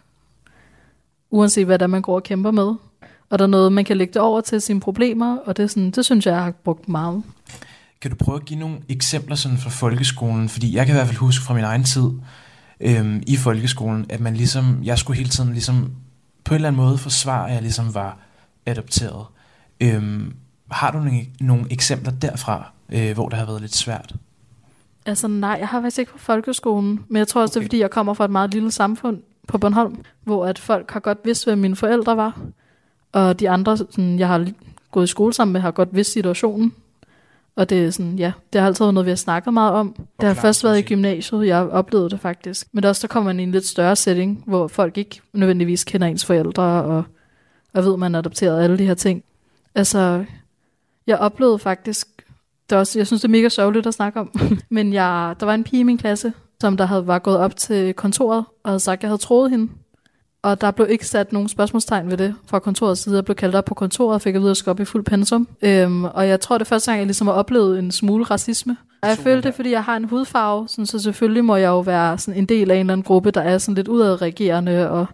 uanset hvad der man går og kæmper med. Og der er noget, man kan lægge det over til sine problemer, og det, er sådan, det synes jeg, jeg har brugt meget. Kan du prøve at give nogle eksempler sådan fra folkeskolen? Fordi jeg kan i hvert fald huske fra min egen tid øhm, i folkeskolen, at man ligesom, jeg skulle hele tiden ligesom på en eller anden måde forsvare, at jeg ligesom var adopteret. Øhm, har du nogle, nogle eksempler derfra, øh, hvor det har været lidt svært? Altså nej, jeg har faktisk ikke på folkeskolen, men jeg tror også, okay. det er fordi, jeg kommer fra et meget lille samfund på Bornholm, hvor at folk har godt vidst, hvem mine forældre var, og de andre, sådan, jeg har gået i skole sammen med, har godt vidst situationen. Og det er sådan, ja, det har altid været noget, vi har snakket meget om. Det har først været i gymnasiet, jeg oplevede det faktisk. Men også, der kommer man i en lidt større setting, hvor folk ikke nødvendigvis kender ens forældre, og, og ved, man er adopteret alle de her ting. Altså, jeg oplevede faktisk, det også, jeg synes, det er mega sørgeligt at snakke om, men jeg, der var en pige i min klasse, som der havde var gået op til kontoret, og havde sagt, at jeg havde troet hende. Og der blev ikke sat nogen spørgsmålstegn ved det fra kontorets side. Jeg blev kaldt op på kontoret og fik at vide at op i fuld pensum. Øhm, og jeg tror, det er første gang, jeg ligesom har oplevet en smule racisme. Og jeg følte det, fordi jeg har en hudfarve, sådan, så selvfølgelig må jeg jo være sådan en del af en eller anden gruppe, der er sådan lidt udadreagerende og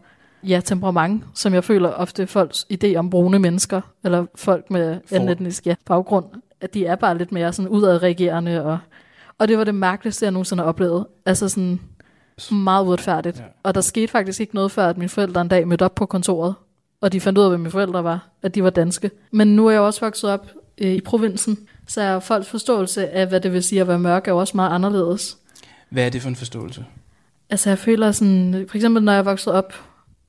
ja, temperament, som jeg føler ofte folks idé om brune mennesker, eller folk med anden etnisk ja, baggrund, at de er bare lidt mere sådan udadreagerende. Og, og det var det mærkeligste, jeg nogensinde har oplevet. Altså sådan, meget uretfærdigt. Ja. Og der skete faktisk ikke noget før, at mine forældre en dag mødte op på kontoret, og de fandt ud af, hvad mine forældre var, at de var danske. Men nu er jeg også vokset op øh, i provinsen, så er folks forståelse af, hvad det vil sige at være mørk, er også meget anderledes. Hvad er det for en forståelse? Altså jeg føler sådan, for eksempel når jeg vokset op,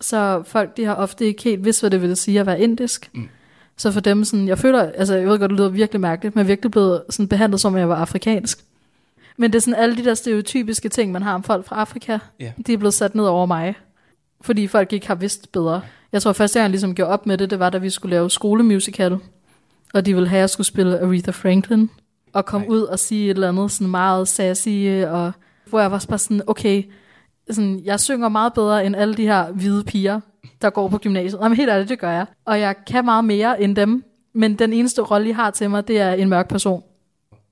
så folk de har ofte ikke helt vidst, hvad det vil sige at være indisk. Mm. Så for dem sådan, jeg føler, altså jeg ved godt, det lyder virkelig mærkeligt, men jeg er virkelig blevet sådan behandlet som, at jeg var afrikansk. Men det er sådan alle de der stereotypiske ting, man har om folk fra Afrika, yeah. de er blevet sat ned over mig. Fordi folk ikke har vidst bedre. Jeg tror første gang, jeg ligesom gjorde op med det, det var, da vi skulle lave skolemusical. Og de ville have, at jeg skulle spille Aretha Franklin. Og komme ud og sige et eller andet sådan meget sassy. Og hvor jeg var bare sådan, okay, sådan, jeg synger meget bedre end alle de her hvide piger, der går på gymnasiet. Jamen helt ærligt, det gør jeg. Og jeg kan meget mere end dem. Men den eneste rolle, I har til mig, det er en mørk person.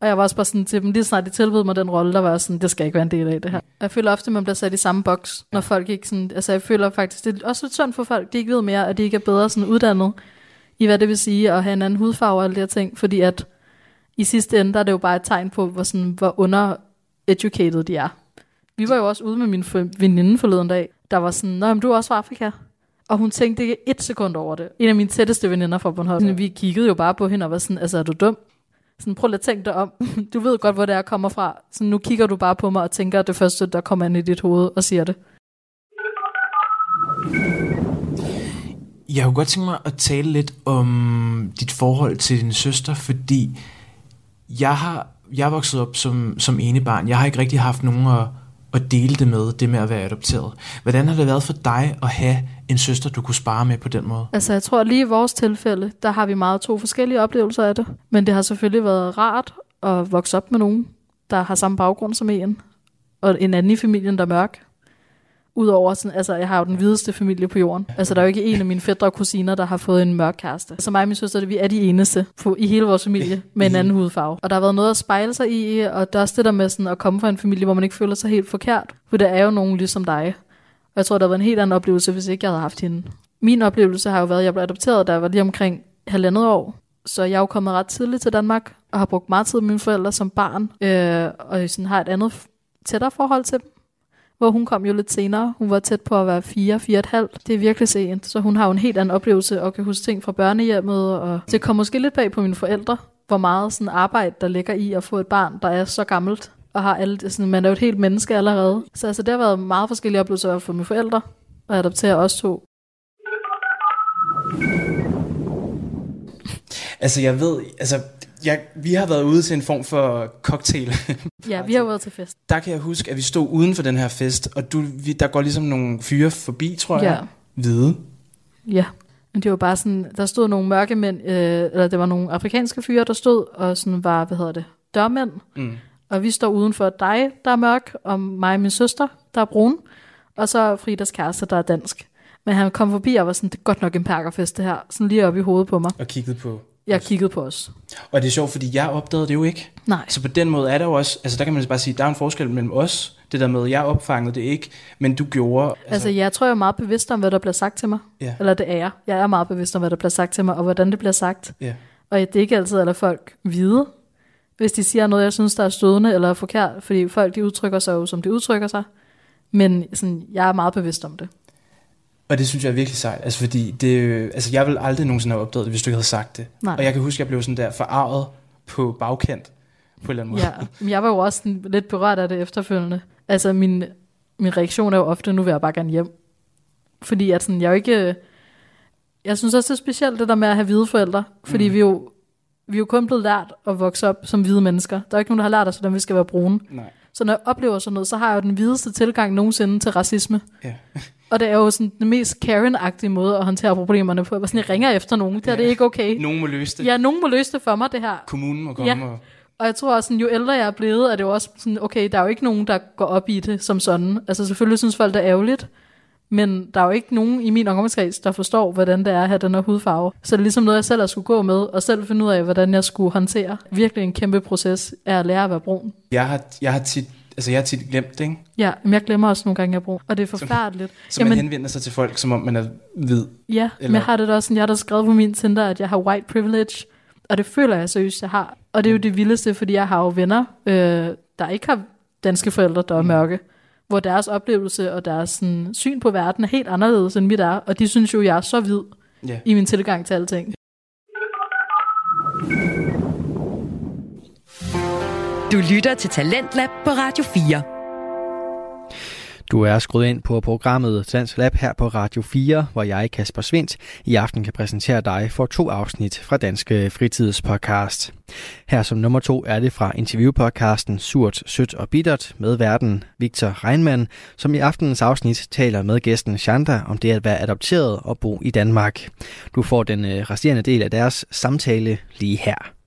Og jeg var også bare sådan til dem, lige snart de tilbød mig den rolle, der var sådan, det skal ikke være en del af det her. Jeg føler ofte, at man bliver sat i samme boks, når folk ikke sådan, altså jeg føler faktisk, det er også lidt synd for folk, de ikke ved mere, at de ikke er bedre sådan uddannet i, hvad det vil sige at have en anden hudfarve og alle de her ting, fordi at i sidste ende, der er det jo bare et tegn på, hvor, sådan, hvor under-educated de er. Vi var jo også ude med min veninde forleden dag, der var sådan, Nå, men du er også fra Afrika. Og hun tænkte ikke et sekund over det. En af mine tætteste veninder fra Bornholm. Vi kiggede jo bare på hende og var sådan, altså er du dum? Sådan, prøv lige at tænke dig om. Du ved godt, hvor det er, kommer fra. Så nu kigger du bare på mig og tænker, at det første, der kommer ind i dit hoved og siger det. Jeg kunne godt tænke mig at tale lidt om dit forhold til din søster, fordi jeg har jeg er vokset op som, som ene barn. Jeg har ikke rigtig haft nogen at, at dele det med, det med at være adopteret. Hvordan har det været for dig at have en søster, du kunne spare med på den måde? Altså jeg tror lige i vores tilfælde, der har vi meget to forskellige oplevelser af det. Men det har selvfølgelig været rart at vokse op med nogen, der har samme baggrund som en. Og en anden i familien, der er mørk. Udover sådan, altså jeg har jo den hvideste familie på jorden. Altså der er jo ikke en af mine fædre og kusiner, der har fået en mørk kæreste. Så mig og min søster, vi er de eneste på, i hele vores familie med en anden hudfarve. Og der har været noget at spejle sig i, og der er også det der med sådan at komme fra en familie, hvor man ikke føler sig helt forkert. For der er jo nogen ligesom dig. Og jeg tror, der var en helt anden oplevelse, hvis ikke jeg havde haft hende. Min oplevelse har jo været, at jeg blev adopteret, da jeg var lige omkring halvandet år. Så jeg er jo kommet ret tidligt til Danmark, og har brugt meget tid med mine forældre som barn, øh, og sådan har et andet tættere forhold til dem hvor hun kom jo lidt senere. Hun var tæt på at være 4, 4,5. Det er virkelig sent, så hun har jo en helt anden oplevelse og kan huske ting fra børnehjemmet. Og det kom måske lidt bag på mine forældre, hvor meget sådan arbejde, der ligger i at få et barn, der er så gammelt og har alle, sådan, man er jo et helt menneske allerede. Så altså, det har været meget forskellige oplevelser for mine forældre, og adoptere os to. Altså jeg ved, altså jeg, vi har været ude til en form for cocktail. ja, vi har været til fest. Der kan jeg huske, at vi stod uden for den her fest, og du, vi, der går ligesom nogle fyre forbi, tror jeg. Ja. Hvide. Ja, men det var bare sådan, der stod nogle mørke mænd, øh, eller det var nogle afrikanske fyre, der stod, og sådan var, hvad hedder det, dørmænd. Mm. Og vi står uden for dig, der er mørk, og mig og min søster, der er brun, og så Fridas kæreste, der er dansk. Men han kom forbi og var sådan, det er godt nok en perkerfest det her, sådan lige op i hovedet på mig. Og kiggede på jeg kiggede på os. Og det er sjovt, fordi jeg opdagede det jo ikke. Nej. Så på den måde er der jo også, altså der kan man bare sige, der er en forskel mellem os, det der med, jeg opfangede det ikke, men du gjorde. Altså, altså jeg tror, jeg er meget bevidst om, hvad der bliver sagt til mig. Ja. Eller det er jeg. Jeg er meget bevidst om, hvad der bliver sagt til mig, og hvordan det bliver sagt. Ja. Og det er ikke altid, at folk vide, hvis de siger noget, jeg synes, der er stødende eller forkert, fordi folk de udtrykker sig jo, som de udtrykker sig. Men sådan, jeg er meget bevidst om det. Og det synes jeg er virkelig sejt, altså fordi det, altså jeg vil aldrig nogensinde have opdaget det, hvis du ikke havde sagt det. Nej. Og jeg kan huske, at jeg blev sådan der forarvet på bagkant på en eller anden måde. Ja, men jeg var jo også sådan lidt berørt af det efterfølgende. Altså min, min reaktion er jo ofte, nu vil jeg bare gerne hjem. Fordi at sådan, jeg jo ikke... Jeg synes også, det er specielt det der med at have hvide forældre. Fordi mm. vi jo vi er jo kun blevet lært at vokse op som hvide mennesker. Der er ikke nogen, der har lært os, hvordan vi skal være brune. Nej. Så når jeg oplever sådan noget, så har jeg jo den videste tilgang nogensinde til racisme. Ja. Og det er jo sådan den mest Karen-agtige måde at håndtere problemerne på. Jeg, sådan, jeg ringer efter nogen. Det er det ikke okay. Nogen må løse det. Ja, nogen må løse det for mig, det her. Kommunen må komme Ja. og... Og jeg tror også, sådan, jo ældre jeg er blevet, er det jo også sådan, okay, der er jo ikke nogen, der går op i det som sådan. Altså selvfølgelig synes folk, det er ærgerligt, men der er jo ikke nogen i min omgangskreds, der forstår, hvordan det er at have den her hudfarve. Så det er ligesom noget, jeg selv har skulle gå med, og selv finde ud af, hvordan jeg skulle håndtere. Virkelig en kæmpe proces er at lære at være brun. Jeg har, jeg har tit, altså jeg har tit glemt det, ikke? Ja, men jeg glemmer også nogle gange, jeg er brun, og det er forfærdeligt. Så man henvender sig til folk, som om man er hvid. Ja, Eller- men jeg har det da også sådan, jeg har da skrevet på min Tinder, at jeg har white privilege, og det føler jeg seriøst, jeg har. Og det er jo det vildeste, fordi jeg har jo venner, øh, der ikke har danske forældre, der er mørke, hvor deres oplevelse og deres sådan, syn på verden er helt anderledes, end mit er, og de synes jo, jeg er så hvid Ja. i min tilgang til alting. Du lytter til Talentlab på Radio 4. Du er skruet ind på programmet Dansk Lab her på Radio 4, hvor jeg, Kasper Svendt, i aften kan præsentere dig for to afsnit fra Danske Fritidspodcast. Her som nummer to er det fra interviewpodcasten Surt, Sødt og Bittert med verden Victor Reinmann, som i aftenens afsnit taler med gæsten Shanda om det at være adopteret og bo i Danmark. Du får den øh, resterende del af deres samtale lige her.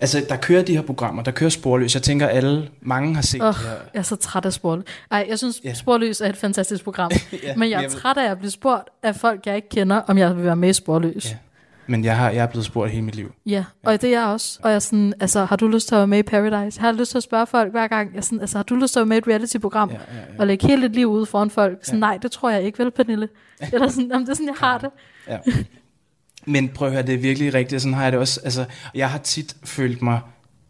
Altså, der kører de her programmer, der kører sporløs. Jeg tænker, alle, mange har set Åh, det her. jeg er så træt af Sporløs. Ej, jeg synes, yeah. Sporløs er et fantastisk program. Ja, men jeg er træt af at blive spurgt af folk, jeg ikke kender, om jeg vil være med i Sporløs. Ja. Men jeg, har, jeg er blevet spurgt hele mit liv. Ja, og det er jeg også. Og jeg er sådan, altså, har du lyst til at være med i Paradise? Har jeg lyst til at spørge folk hver gang? Jeg er sådan, altså, har du lyst til at være med i et reality-program? Ja, ja, ja. Og lægge hele dit liv ud foran folk? Sådan, Ja. nej, det tror jeg ikke, vel, Pernille? Eller sådan, jamen, det er sådan, jeg har det. Ja. Men prøv at høre, det er virkelig rigtigt. Sådan har jeg det også. Altså, jeg har tit følt mig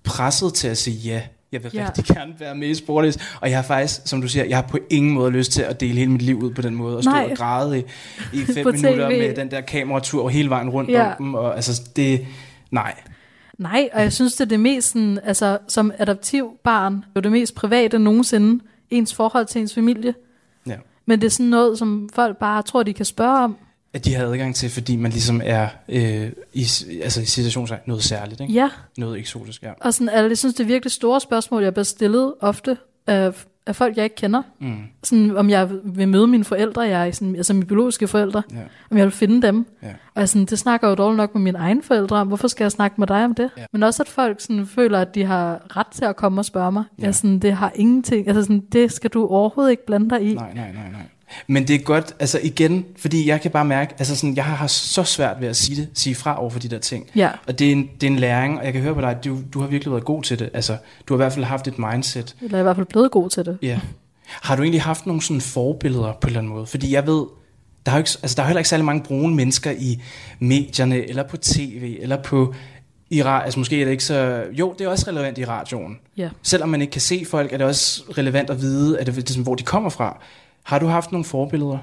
presset til at sige ja. Jeg vil Ja. rigtig gerne være med i Sportløs. Og jeg har faktisk, som du siger, jeg har på ingen måde lyst til at dele hele mit liv ud på den måde. Og stå Nej. og græde i, i fem minutter TV. med den der kameratur hele vejen rundt Ja. om dem. Og altså, det... Nej. Nej, og jeg synes, det er det mest, sådan, altså, som adoptiv barn, det er det mest private nogensinde, ens forhold til ens familie. Ja. Men det er sådan noget, som folk bare tror, de kan spørge om. At de har adgang til, fordi man ligesom er øh, i, altså, i situationstegn noget særligt. Ikke? Ja, Noget eksotisk, ja. og sådan, altså, jeg synes, det er virkelig store spørgsmål, jeg bliver stillet ofte af, af folk, jeg ikke kender. Mm. Sådan, om jeg vil møde mine forældre, jeg er sådan, altså mine biologiske forældre, Ja. om jeg vil finde dem. Ja. Og sådan, det snakker jo dårligt nok med mine egne forældre om, hvorfor skal jeg snakke med dig om det? Ja. Men også at folk sådan, føler, at de har ret til at komme og spørge mig. Ja. Jeg sådan, det har ingenting, altså sådan, det skal du overhovedet ikke blande dig i. Nej, nej, nej, nej. Men det er godt, altså igen, fordi jeg kan bare mærke, altså sådan, jeg har så svært ved at sige det, sige fra over for de der ting. Ja, Og det er, en, det er en læring, og jeg kan høre på dig, at du, du har virkelig været god til det. Altså, du har i hvert fald haft et mindset. eller er i hvert fald blevet god til det. Ja. Har du egentlig haft nogle sådan forbilleder på en eller anden måde? Fordi jeg ved, der er jo ikke, altså, der er heller ikke særlig mange brune mennesker i medierne, eller på tv, eller på i altså måske er det ikke så... Jo, det er også relevant i radioen. Ja. Selvom man ikke kan se folk, er det også relevant at vide, at det, ligesom, hvor de kommer fra. Har du haft nogle forbilleder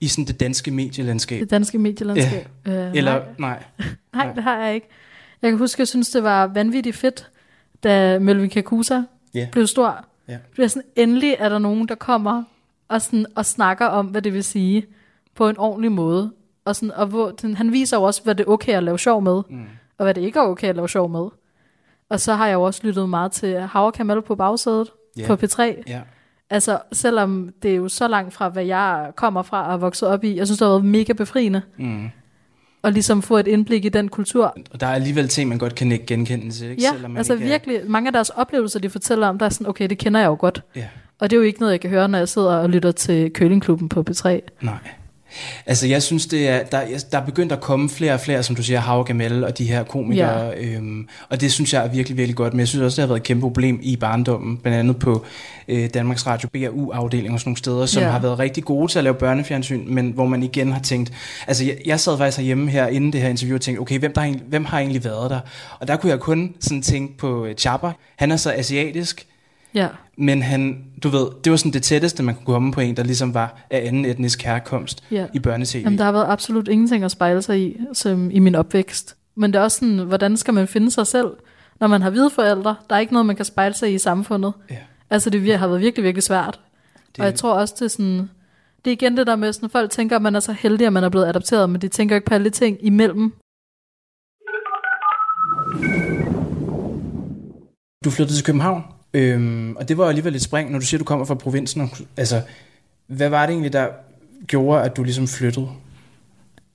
i sådan det danske medielandskab? Det danske medielandskab. Ja. Øh, Eller, nej, nej. nej, det har jeg ikke. Jeg kan huske, jeg synes, det var vanvittigt fedt, da Melvin Kakusa Ja. blev stor. Ja. Det er sådan, endelig er der nogen, der kommer og, sådan, og snakker om, hvad det vil sige på en ordentlig måde. Og, sådan, og hvor, den, han viser jo også, hvad det er okay at lave sjov med, mm. og hvad det ikke er okay at lave sjov med. Og så har jeg jo også lyttet meget til Havre Kamal på bagsædet Ja. på P3. Ja. Altså, selvom det er jo så langt fra, hvad jeg kommer fra og er vokset op i, jeg synes, det har været mega befriende. Mm. Og ligesom få et indblik i den kultur. Og der er alligevel ting, man godt kan ikke genkende til, ikke? Ja, Selvom man altså ikke er- virkelig, mange af deres oplevelser, de fortæller om, der er sådan, okay, det kender jeg jo godt. Ja. Og det er jo ikke noget, jeg kan høre, når jeg sidder og lytter til Kølingklubben på P3. Nej. Altså, jeg synes, det er, der, der er begyndt at komme flere og flere, som du siger, Hav Gamel og de her komikere. Ja. Øhm, og det synes jeg er virkelig, virkelig godt. Men jeg synes også, det har været et kæmpe problem i barndommen. Blandt andet på øh, Danmarks Radio BRU-afdeling og sådan nogle steder, som Ja. har været rigtig gode til at lave børnefjernsyn, men hvor man igen har tænkt... Altså, jeg, jeg sad faktisk herhjemme her inden det her interview og tænkte, okay, hvem, der har, hvem har egentlig været der? Og der kunne jeg kun sådan tænke på øh, Chapper. Han er så asiatisk, Ja, men han, du ved, det var sådan det tætteste, man kunne komme på en, der ligesom var af anden etnisk herkomst ja. i børnetv. Jamen, der har været absolut ingenting at spejle sig i, som i min opvækst. Men det er også sådan, hvordan skal man finde sig selv, når man har hvide forældre? Der er ikke noget, man kan spejle sig i i samfundet. Ja. Altså, det har været virkelig, virkelig svært. Det- Og jeg tror også, det er sådan... Det er igen det der med, sådan, folk tænker, at man er så heldig, at man er blevet adopteret, men de tænker ikke på alle de ting imellem. Du flyttede til København, øhm, og det var alligevel et spring, når du siger, du kommer fra provinsen. Altså, hvad var det egentlig, der gjorde, at du ligesom flyttede?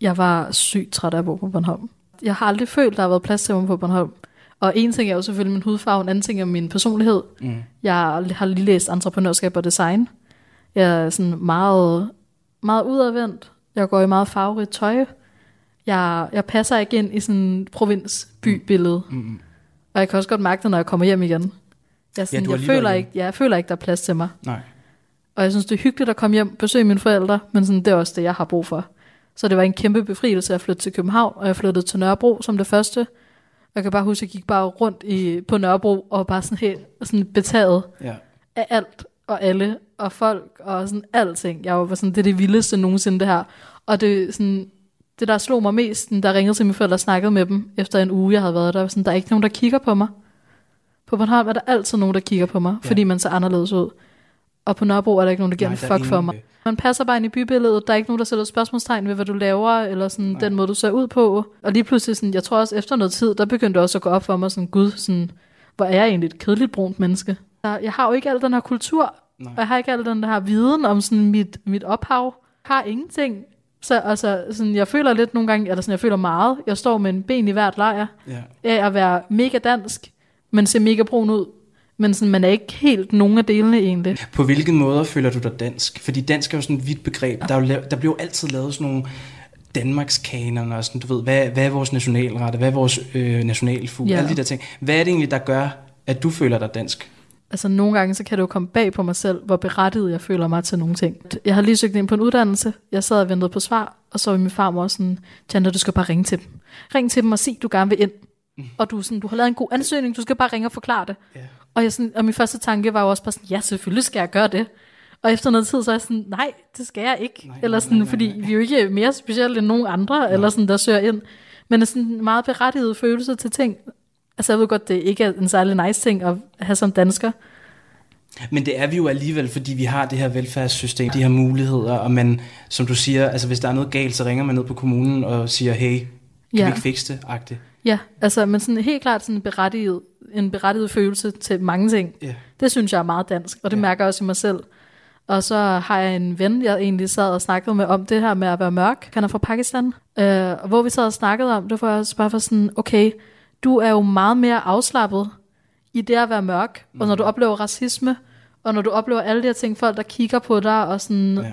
Jeg var sygt træt af at bo på Bornholm. Jeg har aldrig følt, der har været plads til mig på Bornholm. Og en ting er jo selvfølgelig min hudfarve, en anden ting er min personlighed. Mm. Jeg har lige læst entreprenørskab og design. Jeg er sådan meget, meget udadvendt. Jeg går i meget farverigt tøj. Jeg, jeg passer ikke ind i sådan en provinsbybillede. Mm. Mm. Og jeg kan også godt mærke det, når jeg kommer hjem igen. Jeg, sådan, ja, jeg, føler ikke, ja, jeg føler ikke, der er plads til mig. Nej. Og jeg synes, det er hyggeligt at komme hjem og besøge mine forældre, men sådan, det er også det, jeg har brug for. Så det var en kæmpe befrielse at flytte til København, og jeg flyttede til Nørrebro som det første. Jeg kan bare huske, at jeg gik bare rundt i, på Nørrebro og bare sådan helt sådan betaget ja. af alt og alle og folk og sådan alting. Jeg var sådan, det er det vildeste nogensinde det her. Og det, sådan, det der slog mig mest, der ringede til mine forældre og snakkede med dem efter en uge, jeg havde været der. Sådan, der er ikke nogen, der kigger på mig. På Bornholm er der altid nogen, der kigger på mig, ja. fordi man ser anderledes ud. Og på Nørrebro er der ikke nogen, der giver Nej, en fuck for mig. Man passer bare ind i bybilledet. Der er ikke nogen, der sætter spørgsmålstegn ved, hvad du laver, eller sådan Nej. den måde, du ser ud på. Og lige pludselig, sådan, jeg tror også efter noget tid, der begyndte det også at gå op for mig, sådan, gud, sådan, hvor er jeg egentlig et kedeligt brunt menneske. Jeg har jo ikke al den her kultur, Nej. og jeg har ikke al den her viden om sådan mit, mit ophav. Jeg har ingenting. Så altså, sådan, jeg føler lidt nogle gange, eller sådan, jeg føler meget. Jeg står med en ben i hvert lejr ja. af at være mega dansk, men ser mega brun ud. Men sådan, man er ikke helt nogen af delene egentlig. På hvilken måde føler du dig dansk? Fordi dansk er jo sådan et vidt begreb. Der, er jo, der bliver jo altid lavet sådan nogle Danmarks kanoner, og sådan, du ved, hvad, hvad er vores nationalret, hvad er vores øh, nationalfugl, ja. alle de der ting. Hvad er det egentlig, der gør, at du føler dig dansk? Altså nogle gange, så kan det jo komme bag på mig selv, hvor berettiget jeg føler mig til nogle ting. Jeg har lige søgt ind på en uddannelse, jeg sad og ventede på svar, og så var min farmor sådan, Chandler, du skal bare ringe til dem. Ring til dem og sig, du gerne vil ind. Og du, sådan, du har lavet en god ansøgning, du skal bare ringe og forklare det. Yeah. Og, jeg sådan, og min første tanke var jo også bare sådan, ja, selvfølgelig skal jeg gøre det. Og efter noget tid, så er jeg sådan, nej, det skal jeg ikke. Nej, eller sådan, nej, nej, nej. fordi vi er jo ikke mere specielle end nogen andre, nej. eller sådan, der søger ind. Men er sådan en meget berettiget følelse til ting. Altså jeg ved godt, det ikke er en særlig nice ting at have som dansker. Men det er vi jo alligevel, fordi vi har det her velfærdssystem, de her muligheder, og man, som du siger, altså hvis der er noget galt, så ringer man ned på kommunen og siger, hey, kan ja. vi ikke fikse det? Agtigt. Ja, altså, men sådan helt klart sådan berettiget, en berettiget følelse til mange ting. Yeah. Det synes jeg er meget dansk, og det yeah. mærker jeg også i mig selv. Og så har jeg en ven, jeg egentlig sad og snakkede med om det her med at være mørk. Han er fra Pakistan. Øh, hvor vi sad og snakkede om det, var jeg bare for sådan, okay, du er jo meget mere afslappet i det at være mørk. Mm. Og når du mm. oplever racisme, og når du oplever alle de her ting, folk der kigger på dig, og sådan, ja.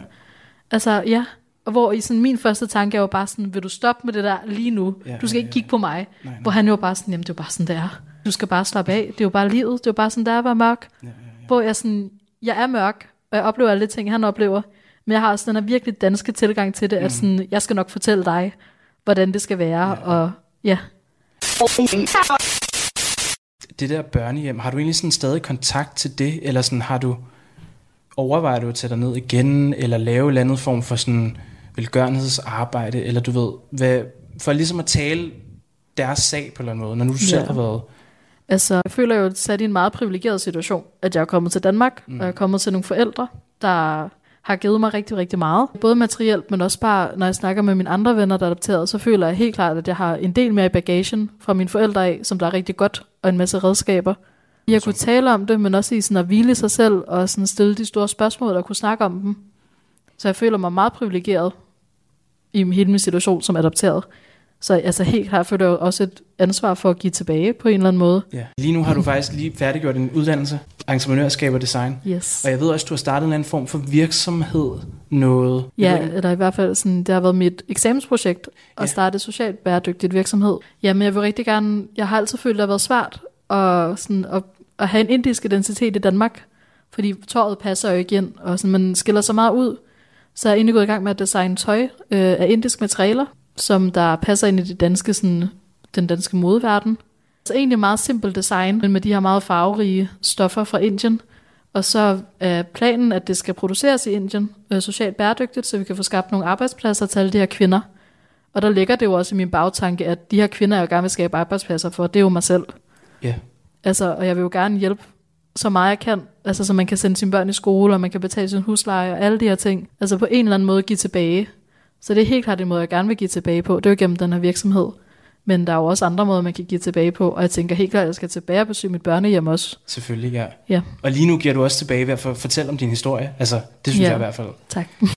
altså ja, og hvor i sådan min første tanke er jo bare sådan, vil du stoppe med det der lige nu? Ja, du skal ja, ikke kigge på mig. Nej, nej. Hvor han jo bare sådan, jamen det er jo bare sådan, det er. Du skal bare slappe af. Det er jo bare livet. Det er jo bare sådan, det er være mørk. Ja, ja, ja. Hvor jeg sådan, jeg er mørk, og jeg oplever alle de ting, han oplever. Men jeg har også den her virkelig danske tilgang til det, mm. at sådan, jeg skal nok fortælle dig, hvordan det skal være. Ja. Og ja. Det der børnehjem, har du egentlig sådan stadig kontakt til det? Eller sådan, har du overvejer du at tage dig ned igen, eller lave en anden form for sådan velgørenhedsarbejde, eller du ved, hvad, for ligesom at tale deres sag på en eller anden måde, når nu du ja. selv har været... Altså, jeg føler jo sat i en meget privilegeret situation, at jeg er kommet til Danmark, mm. og jeg er kommet til nogle forældre, der har givet mig rigtig, rigtig meget. Både materielt, men også bare, når jeg snakker med mine andre venner, der er adopteret, så føler jeg helt klart, at jeg har en del mere i bagagen fra mine forældre af, som der er rigtig godt, og en masse redskaber. Jeg kunne tale om det, men også i sådan at hvile sig selv, og sådan stille de store spørgsmål, og kunne snakke om dem. Så jeg føler mig meget privilegeret i hele min situation som adopteret. Så altså helt klart føler jeg også et ansvar for at give tilbage på en eller anden måde. Ja. Lige nu har du faktisk lige færdiggjort en uddannelse, entreprenørskab og design. Yes. Og jeg ved også, at du har startet en anden form for virksomhed, noget. Ja, eller i hvert fald sådan, det har været mit eksamensprojekt at ja. starte socialt bæredygtigt virksomhed. Ja, men jeg vil rigtig gerne, jeg har altid følt, at det har været svært at, sådan, at, at have en indisk identitet i Danmark, fordi tøjet passer jo ikke ind, og sådan, man skiller så meget ud. Så jeg er egentlig gået i gang med at designe tøj øh, af indisk materialer, som der passer ind i det danske, sådan, den danske modeverden. Så egentlig meget simpelt design, men med de her meget farverige stoffer fra Indien. Og så er planen, at det skal produceres i Indien øh, socialt bæredygtigt, så vi kan få skabt nogle arbejdspladser til alle de her kvinder. Og der ligger det jo også i min bagtanke, at de her kvinder, jeg gerne vil skabe arbejdspladser for, det er jo mig selv. Ja. Yeah. Altså, og jeg vil jo gerne hjælpe så meget jeg kan. Altså, så man kan sende sine børn i skole, og man kan betale sin husleje og alle de her ting. Altså på en eller anden måde give tilbage. Så det er helt klart en måde, jeg gerne vil give tilbage på. Det er jo gennem den her virksomhed. Men der er jo også andre måder, man kan give tilbage på, og jeg tænker helt klart, at jeg skal tilbage og besøge mit børnehjem også. Selvfølgelig, ja. Ja. Og lige nu giver du også tilbage ved at fortælle om din historie. Altså, det synes Ja. jeg i hvert fald. Tak.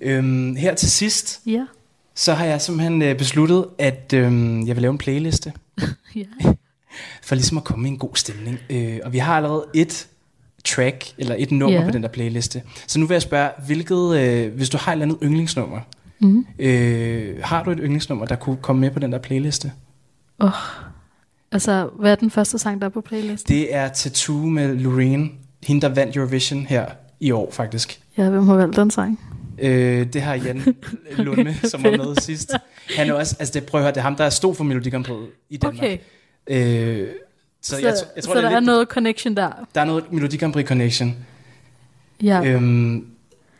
Øhm, her til sidst, ja. så har jeg simpelthen øh, besluttet, at øhm, jeg vil lave en playliste, ja. For ligesom at komme i en god stemning. Øh, og vi har allerede et track, eller et nummer Ja. på den der playliste. Så nu vil jeg spørge, hvilket, øh, hvis du har et eller andet yndlingsnummer, Mm. øh, har du et yndlingsnummer, der kunne komme med på den der playliste? Oh. Altså, hvad er den første sang, der er på playlisten? Det er Tattoo med Loreen, hende der vandt Eurovision her i år faktisk. Ja, hvem har valgt den sang? Øh, det har Jan Lunde, som var med sidst. Han er også, altså det, prøv at høre, det er ham, der er stor for Melodi Grand Prix i Danmark. Okay, Øh, så, så, jeg, jeg tror, så det der er, er lidt, noget connection der. der er noget Melodi Grand Prix connection. Ja, Øhm,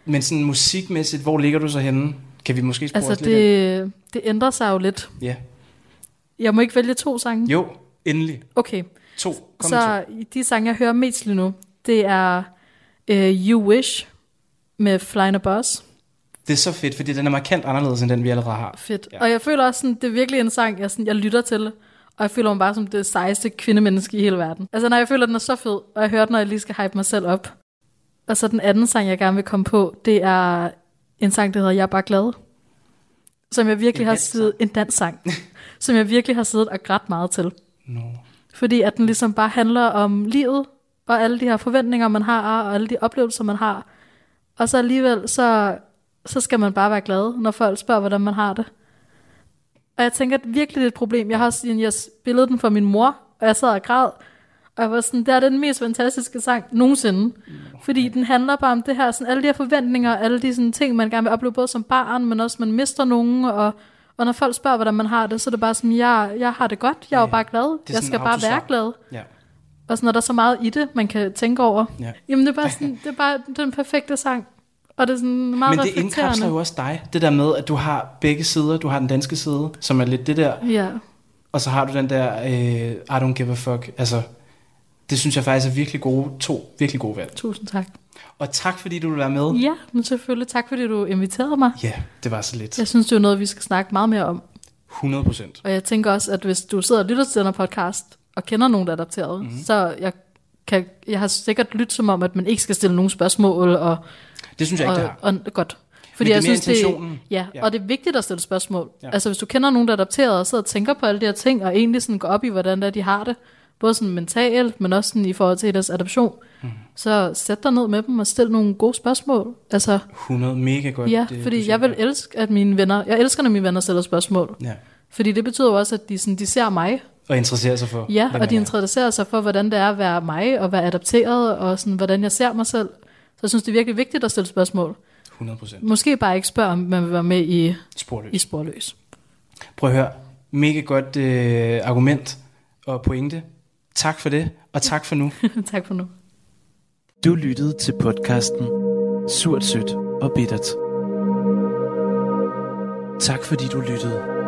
men sådan musikmæssigt, hvor ligger du så henne? Kan vi måske spore altså os lidt ind? det, det ændrer sig jo lidt. Ja. Jeg må ikke vælge to sange? Jo, endelig. Okay, To. Kom så de sange, jeg hører mest lige nu, det er uh, You Wish med Flying a Boss. to. Det er så fedt, fordi den er markant anderledes, end den vi allerede har. Fedt. Ja. Og jeg føler også, sådan, det er virkelig en sang, jeg, sådan, jeg lytter til. Og jeg føler mig bare som det sejeste kvindemenneske i hele verden. Altså, når jeg føler, den er så fed, og jeg hører den, når jeg lige skal hype mig selv op. Og så den anden sang, jeg gerne vil komme på, det er en sang, der hedder Jeg er bare glad. Som jeg virkelig En har siddet, en dansk sang, som jeg virkelig har siddet og grædt meget til. No. Fordi at den ligesom bare handler om livet, og alle de her forventninger, man har, og alle de oplevelser, man har. Og så alligevel, så, så skal man bare være glad, når folk spørger, hvordan man har det. Og jeg tænker, at virkelig det er et problem. Jeg har også jeg spillet den for min mor, og jeg sad og græd. Og jeg var sådan, det er den mest fantastiske sang nogensinde. Fordi den handler bare om det her, sådan alle de her forventninger, alle de sådan ting, man gerne vil opleve, både som barn, men også man mister nogen, og, og når folk spørger, hvordan man har det, så er det bare sådan, jeg, jeg har det godt, jeg er jo Ja. bare glad, jeg skal bare være glad. Ja. Og sådan, når der er så meget i det, man kan tænke over. Ja. Jamen det er bare sådan, det er bare den perfekte sang. Og det er sådan meget Men det indkapsler jo også dig. Det der med, at du har begge sider. Du har den danske side, som er lidt det der. Ja, Og så har du den der, øh, I don't give a fuck. Altså, det synes jeg faktisk er virkelig gode, to virkelig gode valg. tusind tak. Og tak fordi du vil være med. Ja, men selvfølgelig tak, fordi du inviterede mig. Ja, det var så lidt. Jeg synes, det er noget, vi skal snakke meget mere om. 100 procent. Og jeg tænker også, at hvis du sidder og lytter til den her podcast, og kender nogen, der er adopteret, Mhm. mm-hmm. så jeg, kan, jeg har sikkert lyttet som om, at man ikke skal stille nogen spørgsmål, og, Det synes jeg ikke, det og, har. og godt. Men det er mere intentionen. Det, ja, Ja. og det er vigtigt at stille spørgsmål. Ja. Altså hvis du kender nogen, der er adopteret, og sidder og tænker på alle de her ting, og egentlig sådan går op i, hvordan det er, de har det, både sådan mentalt, men også sådan i forhold til deres adoption, mm. så sæt dig ned med dem og stil nogle gode spørgsmål. Altså, 100 mega godt. ja, det, fordi siger jeg vil der. elske, at mine venner, jeg elsker, når mine venner stiller spørgsmål. Ja. Fordi det betyder jo også, at de, sådan, de ser mig, Og interessere sig for, Ja, og de er. interesserer sig for, hvordan det er at være mig, og være adopteret, og sådan, hvordan jeg ser mig selv. Så jeg synes, det er virkelig vigtigt at stille spørgsmål. 100 procent. Måske bare ikke spørge, om man vil være med i, Sporløs. i Sporløs. Prøv at høre. Mega godt øh, argument og pointe. Tak for det, og tak for nu. tak for nu. Du lyttede til podcasten Surt, Sødt og Bittert. Tak fordi du lyttede.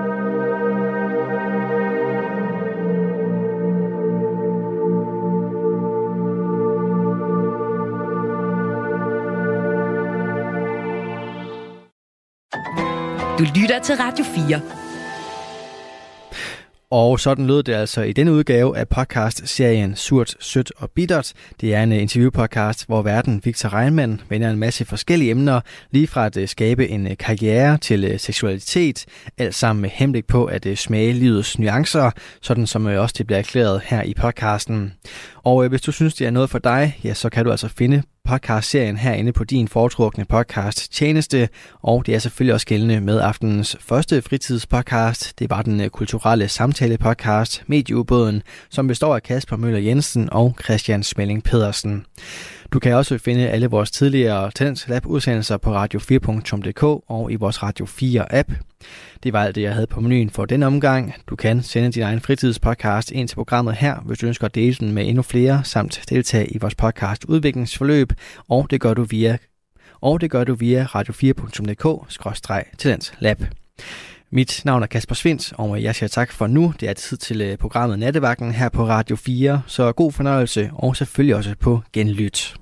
Du lytter til Radio 4. Og sådan lød det altså i denne udgave af podcast-serien Surt, Sødt og Bittert. Det er en interviewpodcast, hvor verden Victor Reinmann vender en masse forskellige emner, lige fra at øh, skabe en øh, karriere til øh, seksualitet, alt sammen med henblik på at smage livets nuancer, sådan som også det bliver erklæret her i podcasten. Og hvis du synes, det er noget for dig, ja, så kan du altså finde podcastserien herinde på din foretrukne podcast tjeneste, og det er selvfølgelig også gældende med aftenens første fritidspodcast. Det var den øh, kulturelle samtale podcast Medieubåden, som består af Kasper Møller Jensen og Christian Smelling Pedersen. Du kan også finde alle vores tidligere Talents Lab udsendelser på radio4.dk og i vores Radio 4 app. Det var alt det, jeg havde på menuen for den omgang. Du kan sende din egen fritidspodcast ind til programmet her, hvis du ønsker at dele den med endnu flere, samt deltage i vores podcast udviklingsforløb, og det gør du via og det gør du via radio4.dk-talentslab. Mit navn er Kasper Svindt, og jeg siger tak for nu. Det er tid til øh, programmet Nattevagten her på Radio 4, så god fornøjelse, og selvfølgelig også på genlyt.